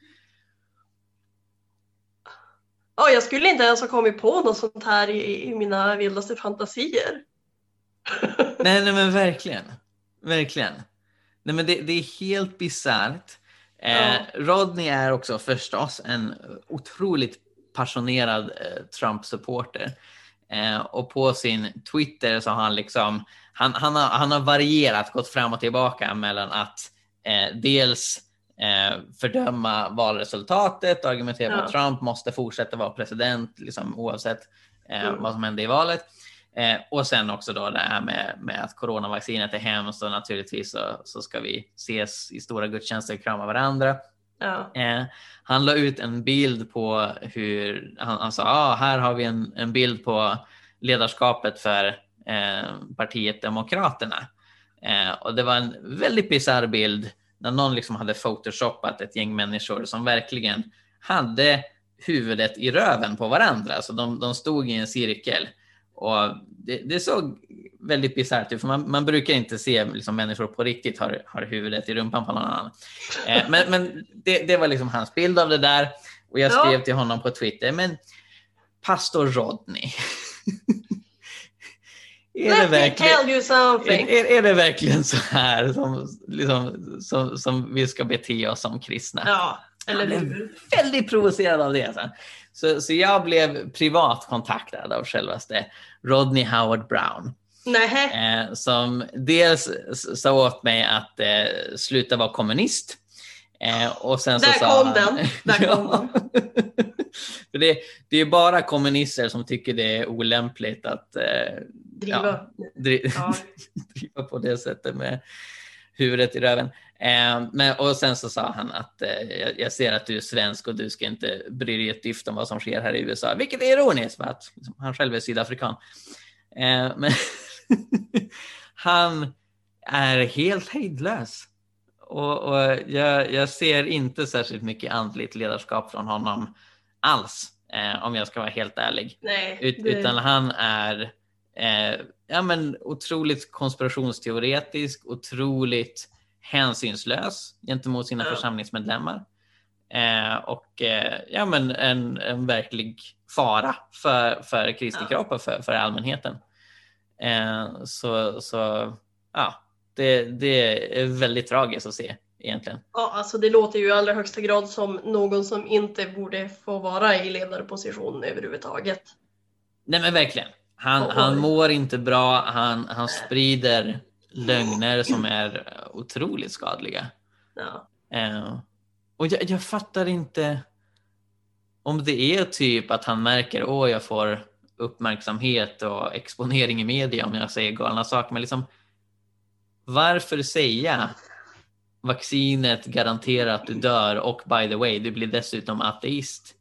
ja, jag skulle inte ens ha kommit på något sånt här i, i mina vildaste fantasier. Nej, nej men verkligen. Verkligen. Nej, men det, det är helt bisarrt. Eh, Ja. Rodney är också förstås en otroligt passionerad eh, Trump-supporter. Eh, och på sin Twitter så har han liksom, han, han, har, han har varierat, gått fram och tillbaka mellan att eh, dels eh, fördöma valresultatet och argumentera Ja. att Trump måste fortsätta vara president liksom, oavsett eh, Mm. vad som händer i valet. Eh, och sen också då det här med, med att coronavaccinet är hemskt och naturligtvis så, så ska vi ses i stora gudstjänster och krama varandra. Ja, Eh, han la ut en bild på hur, han, han sa, ah, här har vi en, en bild på ledarskapet för partiet Demokraterna. Eh, och det var en väldigt bisarr bild när någon liksom hade photoshopat ett gäng människor som verkligen hade huvudet i röven på varandra. Så de, de stod i en cirkel. Och det, det såg väldigt bisarrt ut, för man, man brukar inte se liksom, människor på riktigt har, har huvudet i rumpan på någon annan. Eh, men men det, det var liksom hans bild av det där. Och jag Ja. skrev till honom på Twitter, men pastor Rodney. är, det Let verkligen, tell you something. är, är det verkligen så här som, liksom, som, som vi ska bete oss som kristna? Ja, eller Jag blev hur? väldigt provocerad av det. Alltså. Så, så jag blev privat kontaktad av självaste Rodney Howard Brown. Eh, som dels sa åt mig att eh, sluta vara kommunist. Eh, och sen så Där sa kom han, den. Där kom den. För det, det är bara kommunister som tycker det är olämpligt att eh, driva. dri- Ja. driva på det sättet med huvudet i röven. Eh, men, och sen så sa han att eh, jag, jag ser att du är svensk och du ska inte bry dig ett dyft om vad som sker här i USA, vilket är ironiskt för att liksom, han själv är sydafrikan. Eh, men han är helt hejdlös. Och, och jag, jag ser inte särskilt mycket andligt ledarskap från honom alls, eh, om jag ska vara helt ärlig. Nej, Ut, det- Utan han är eh, ja, men otroligt konspirationsteoretisk, otroligt hänsynslös gentemot sina Ja. församlingsmedlemmar. Eh, och eh, ja, men en, en verklig fara för, för Kristi Ja. kropp och för, för allmänheten. Eh, så så ja, det, det är väldigt tragiskt att se egentligen. Ja, alltså det låter ju i allra högsta grad som någon som inte borde få vara i ledarposition överhuvudtaget. Nej men verkligen. Han, Oj. han mår inte bra, han, han sprider lögner som är otroligt skadliga. Ja. Eh, och jag, jag fattar inte om det är typ att han märker åh jag får uppmärksamhet och exponering i media om jag säger galna saker. Men liksom, varför säga vaccinet garanterar att du dör och by the way, du blir dessutom ateist.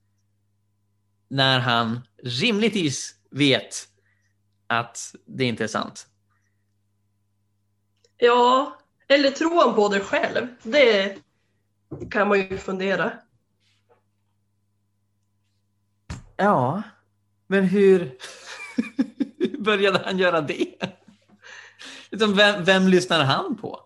När han rimligtvis vet att det inte är sant. ja, eller tror han på det själv? Det kan man ju fundera. Ja, men hur, hur började han göra det? Liksom, vem, vem lyssnar han på?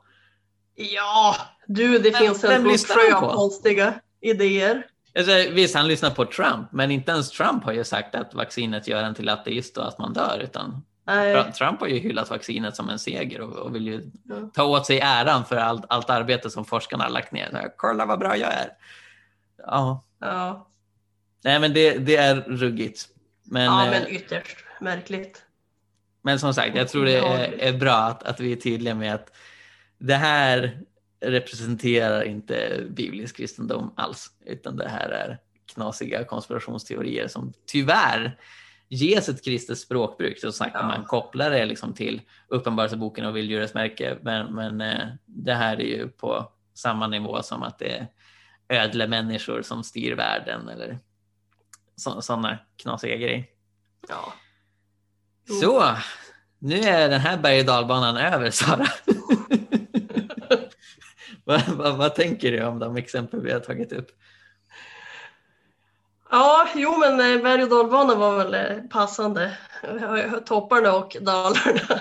Ja, du, det Vem- finns en lyssnar sjö han av konstiga idéer. Alltså, visst, han lyssnar på Trump, men inte ens Trump har ju sagt att vaccinet gör en till ateist och att man dör, utan Nej, Trump har ju hyllat vaccinet som en seger och, och vill ju Ja. ta åt sig äran för allt, allt arbete som forskarna har lagt ner. Så Kolla vad bra jag är. Ja, ja, nej men det, det är ruggigt. Men, ja, eh, men ytterst märkligt. Men som sagt, jag tror det är, är bra att, att vi är tydliga med att det här representerar inte biblisk kristendom alls, utan det här är knasiga konspirationsteorier som tyvärr ges ett kristet språkbruk. Så sagt, ja. man kopplar det liksom till Uppenbarelseboken och vilddjurets märke, men, men eh, det här är ju på samma nivå som att det är ödle människor som styr världen eller sådana knasiga grejer. Ja. Så, nu är den här berg och dalbanan över Sara. vad, vad, vad, tänker du om de exempel vi har tagit upp? Ja, jo men eh, berg och dalbanan var väl eh, passande. Topparna och dalarna.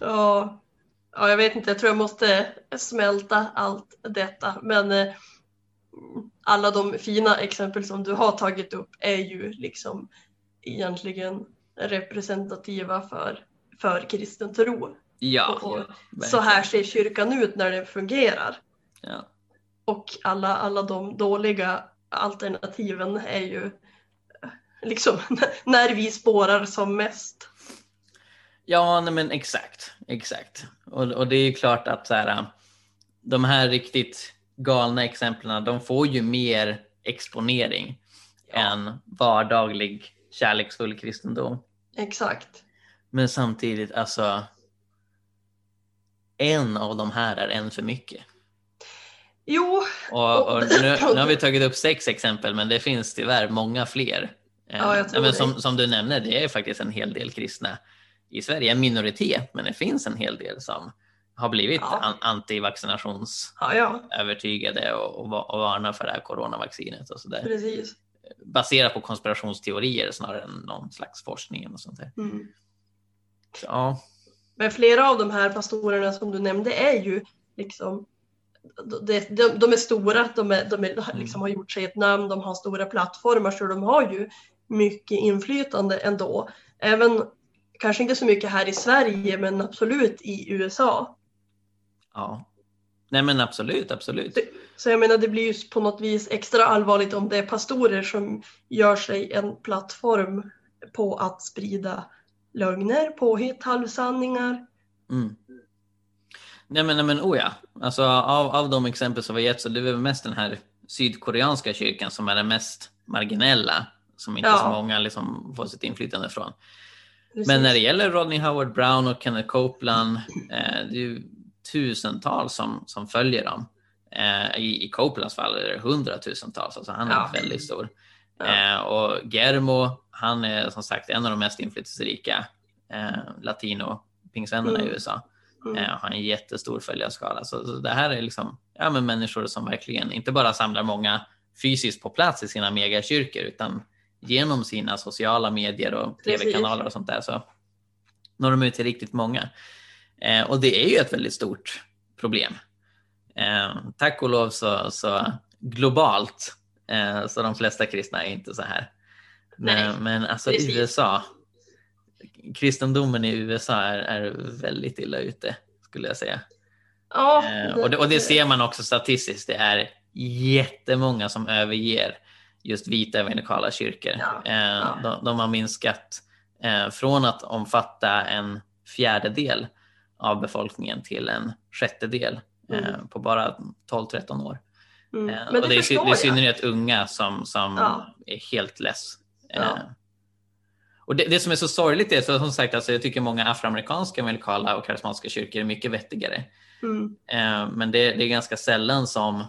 ja, ja, jag vet inte, jag tror jag måste smälta allt detta. Men eh, alla de fina exempel som du har tagit upp är ju liksom egentligen representativa för, för kristen tro. Ja, och, och så här ser kyrkan ut när den fungerar. Ja. Och alla, alla de dåliga alternativen är ju liksom när vi spårar som mest. Ja, nej men exakt, exakt. Och, och det är ju klart att så här, de här riktigt galna exemplen, de får ju mer exponering ja. än vardaglig kärleksfull kristendom. Exakt. Men samtidigt, alltså, en av de här är en för mycket. Jo. Och, och nu, nu, har vi tagit upp sex exempel, men det finns tyvärr många fler. Ja, jag tror men som, som du nämnde, det är faktiskt en hel del kristna i Sverige, en minoritet, men det finns en hel del som har blivit ja. antivaccinationsövertygade ja, ja. och, och, och varnar för det här coronavaccinet och sådär. Precis. Baserat på konspirationsteorier snarare än någon slags forskning och sånt där. Mm. Så, ja. Men flera av de här pastorerna som du nämnde är ju liksom de, de, de är stora, de, är, de är, mm. liksom har gjort sig ett namn, de har stora plattformar så de har ju mycket inflytande ändå. Även kanske inte så mycket här i Sverige men absolut i USA. Ja, nej men absolut, absolut. Så jag menar det blir ju på något vis extra allvarligt om det är pastorer som gör sig en plattform på att sprida lögner, påhitt, halvsanningar. Mm. Nej men, nej men oh ja, alltså av, av de exempel som vi gett så det är väl mest den här sydkoreanska kyrkan som är den mest marginella, som inte ja. så många liksom får sitt inflytande från. Precis. Men när det gäller Rodney Howard Brown och Kenneth Copeland, eh, det är ju tusentals som, som följer dem. Eh, i, I Copelands fall är det hundratusentals, alltså han är ja. väldigt stor. Eh, och Germo, han är som sagt en av de mest inflytelserika eh, latino-pingsvännerna mm. i USA. Mm. Eh, har en jättestor följarskala. Så, så, det här är liksom, ja, men människor som verkligen inte bara samlar många fysiskt på plats i sina megakyrkor utan genom sina sociala medier och tv-kanaler och sånt där så når de ut till riktigt många. Eh, och det är ju ett väldigt stort problem. Eh, tack och lov så, så globalt eh, så de flesta kristna är inte så här. Men, men alltså Precis. USA, kristendomen i USA är, är väldigt illa ute skulle jag säga. Ja, eh, och, det, och det ser man också statistiskt. Det är jättemånga som överger just vita evangelikala kyrkor. Ja, eh, ja. De, de, har minskat eh, från att omfatta en fjärdedel av befolkningen till en sjättedel mm. eh, på bara 12-13 år. Mm. Eh, det och det är, det är i synnerhet unga som, som ja. är helt less. Eh, och det, det, som är så sorgligt är, så som sagt, alltså, jag tycker många afroamerikanska evangelikala och karismatiska kyrkor är mycket vettigare. Mm. Eh, men det, det, är ganska sällan som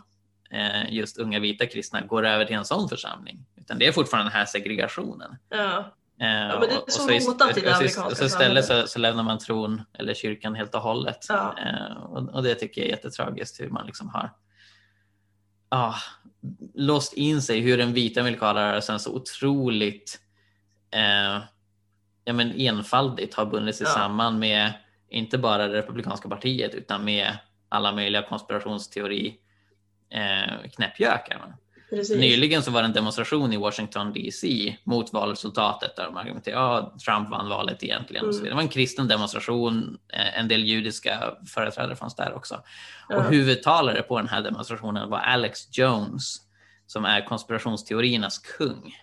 Eh, just unga vita kristna går över till en sån församling. Utan det är fortfarande den här segregationen. Ja. Eh, ja, men det är så, rotat i det amerikanska så istället så, så, lämnar man tron eller kyrkan helt och hållet. Ja. Eh, och, och, det tycker jag är jättetragiskt hur man liksom har ah, låst in sig, hur den vita rörelsen så otroligt eh, ja, men enfaldigt har bundit sig ja. samman med inte bara det republikanska partiet utan med alla möjliga konspirationsteori eh, knäppjökar. Nyligen så var det en demonstration i Washington DC mot valresultatet där de argumenterade att ja, Trump vann valet egentligen. Mm. Det var en kristen demonstration, eh, en del judiska företrädare fanns där också. Ja. Och huvudtalare på den här demonstrationen var Alex Jones som är konspirationsteoriernas kung.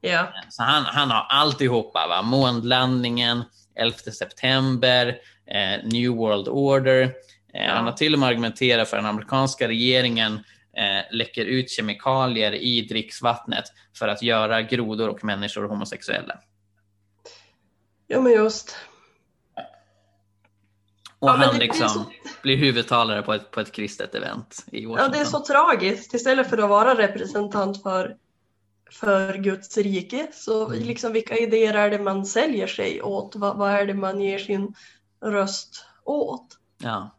Ja. Så han, han har alltihopa, va? månlandningen, 11 september, eh, New World Order. Eh, Ja. Han har till och med argumenterat för den amerikanska regeringen eh, läcker ut kemikalier i dricksvattnet för att göra grodor och människor homosexuella. ja, men just. Och Ja, han liksom så- blir huvudtalare på ett, på ett kristet event i Ja, Washington. det är så tragiskt. Istället för att vara representant för, för Guds rike, så Mm. liksom vilka idéer är det man säljer sig åt? Vad, vad är det man ger sin röst åt? Ja,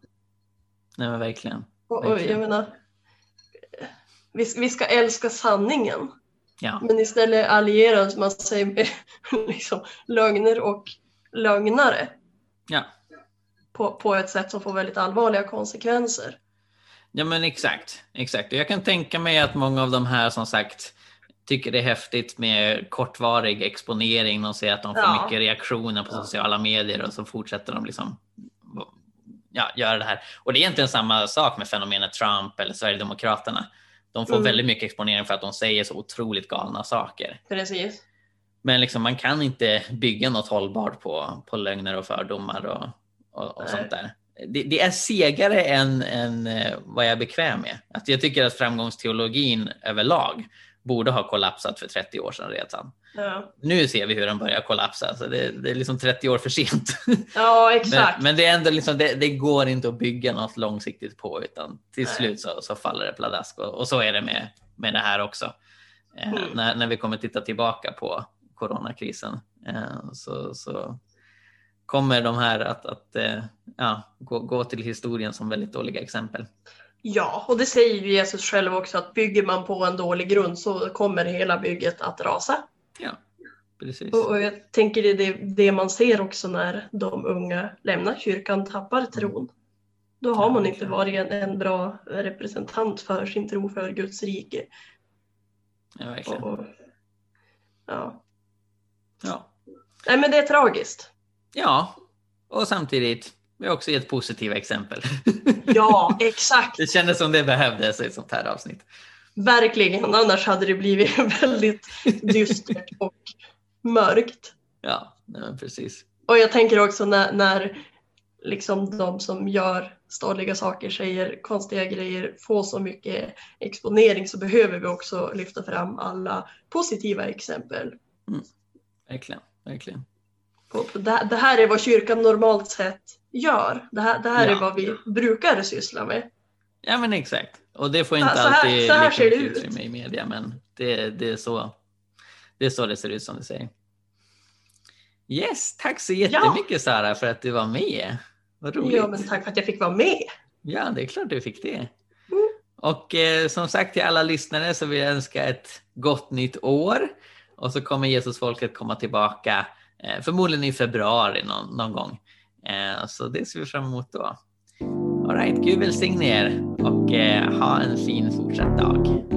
nej men verkligen. Och, och Verkligen. jag menar, vi, vi ska älska sanningen, Ja, men istället allierar man sig med liksom, lögner och lögnare ja. på, på ett sätt som får väldigt allvarliga konsekvenser. Ja men exakt, exakt. Jag kan tänka mig att många av de här som sagt tycker det är häftigt med kortvarig exponering. De ser att de får Ja. mycket reaktioner på sociala medier och så fortsätter de liksom ja, göra det här. Och det är egentligen samma sak med fenomenet Trump eller Sverigedemokraterna. De får Mm. väldigt mycket exponering för att de säger så otroligt galna saker. Precis. Men liksom, man kan inte bygga något hållbart på, på lögner och fördomar och, och, och sånt där. Det, det är segare än, än eh, vad jag är bekväm med. Att jag tycker att framgångsteologin överlag borde ha kollapsat för 30 år sedan redan. Ja, Nu ser vi hur den börjar kollapsa, så det, det är liksom 30 år för sent. ja men, exakt. men det, är ändå liksom, det, det går inte att bygga något långsiktigt på, utan till Nej. slut så, så faller det pladask. Och, och så är det med, med det här också. Eh, Mm. när, när vi kommer titta tillbaka på coronakrisen eh, så, så kommer de här att, att eh, ja, gå, gå till historien som väldigt dåliga exempel. Ja, och det säger ju Jesus själv också att bygger man på en dålig grund så kommer hela bygget att rasa. Ja, precis. Och, och jag tänker det är det, man ser också när de unga lämnar kyrkan, tappar tron. Då har man inte varit en, en bra representant för sin tro för Guds rike. Ja, verkligen. och, ja. Ja. Nej men det är tragiskt. ja, och samtidigt, vi har också gett positiva exempel. Ja, exakt. Det kändes som det behövdes i ett sånt här avsnitt. Verkligen. Annars hade det blivit väldigt dystert och mörkt. Ja, nej, precis. Och jag tänker också när, när liksom de som gör stolliga saker, säger konstiga grejer, får så mycket exponering så behöver vi också lyfta fram alla positiva exempel. Verkligen, verkligen. Det, det här är vad kyrkan normalt sett gör. Det här, det här Ja. är vad vi brukar syssla med. Ja, men exakt. Och det får inte så här- alltid så här lika ser det ut. i media, men det, det, är så, det är så det ser ut som du säger. Yes, tack så jättemycket Sara för att du var med. Vad roligt. Ja, men tack för att jag fick vara med. Ja, det är klart du fick det. Mm. Och eh, som sagt till alla lyssnare så vill jag önska ett gott nytt år. Och så kommer Jesusfolket komma tillbaka eh, förmodligen i februari någon, någon gång. Eh, så det ser vi fram emot då. All right, Gud välsigne er och eh, ha en fin fortsatt dag.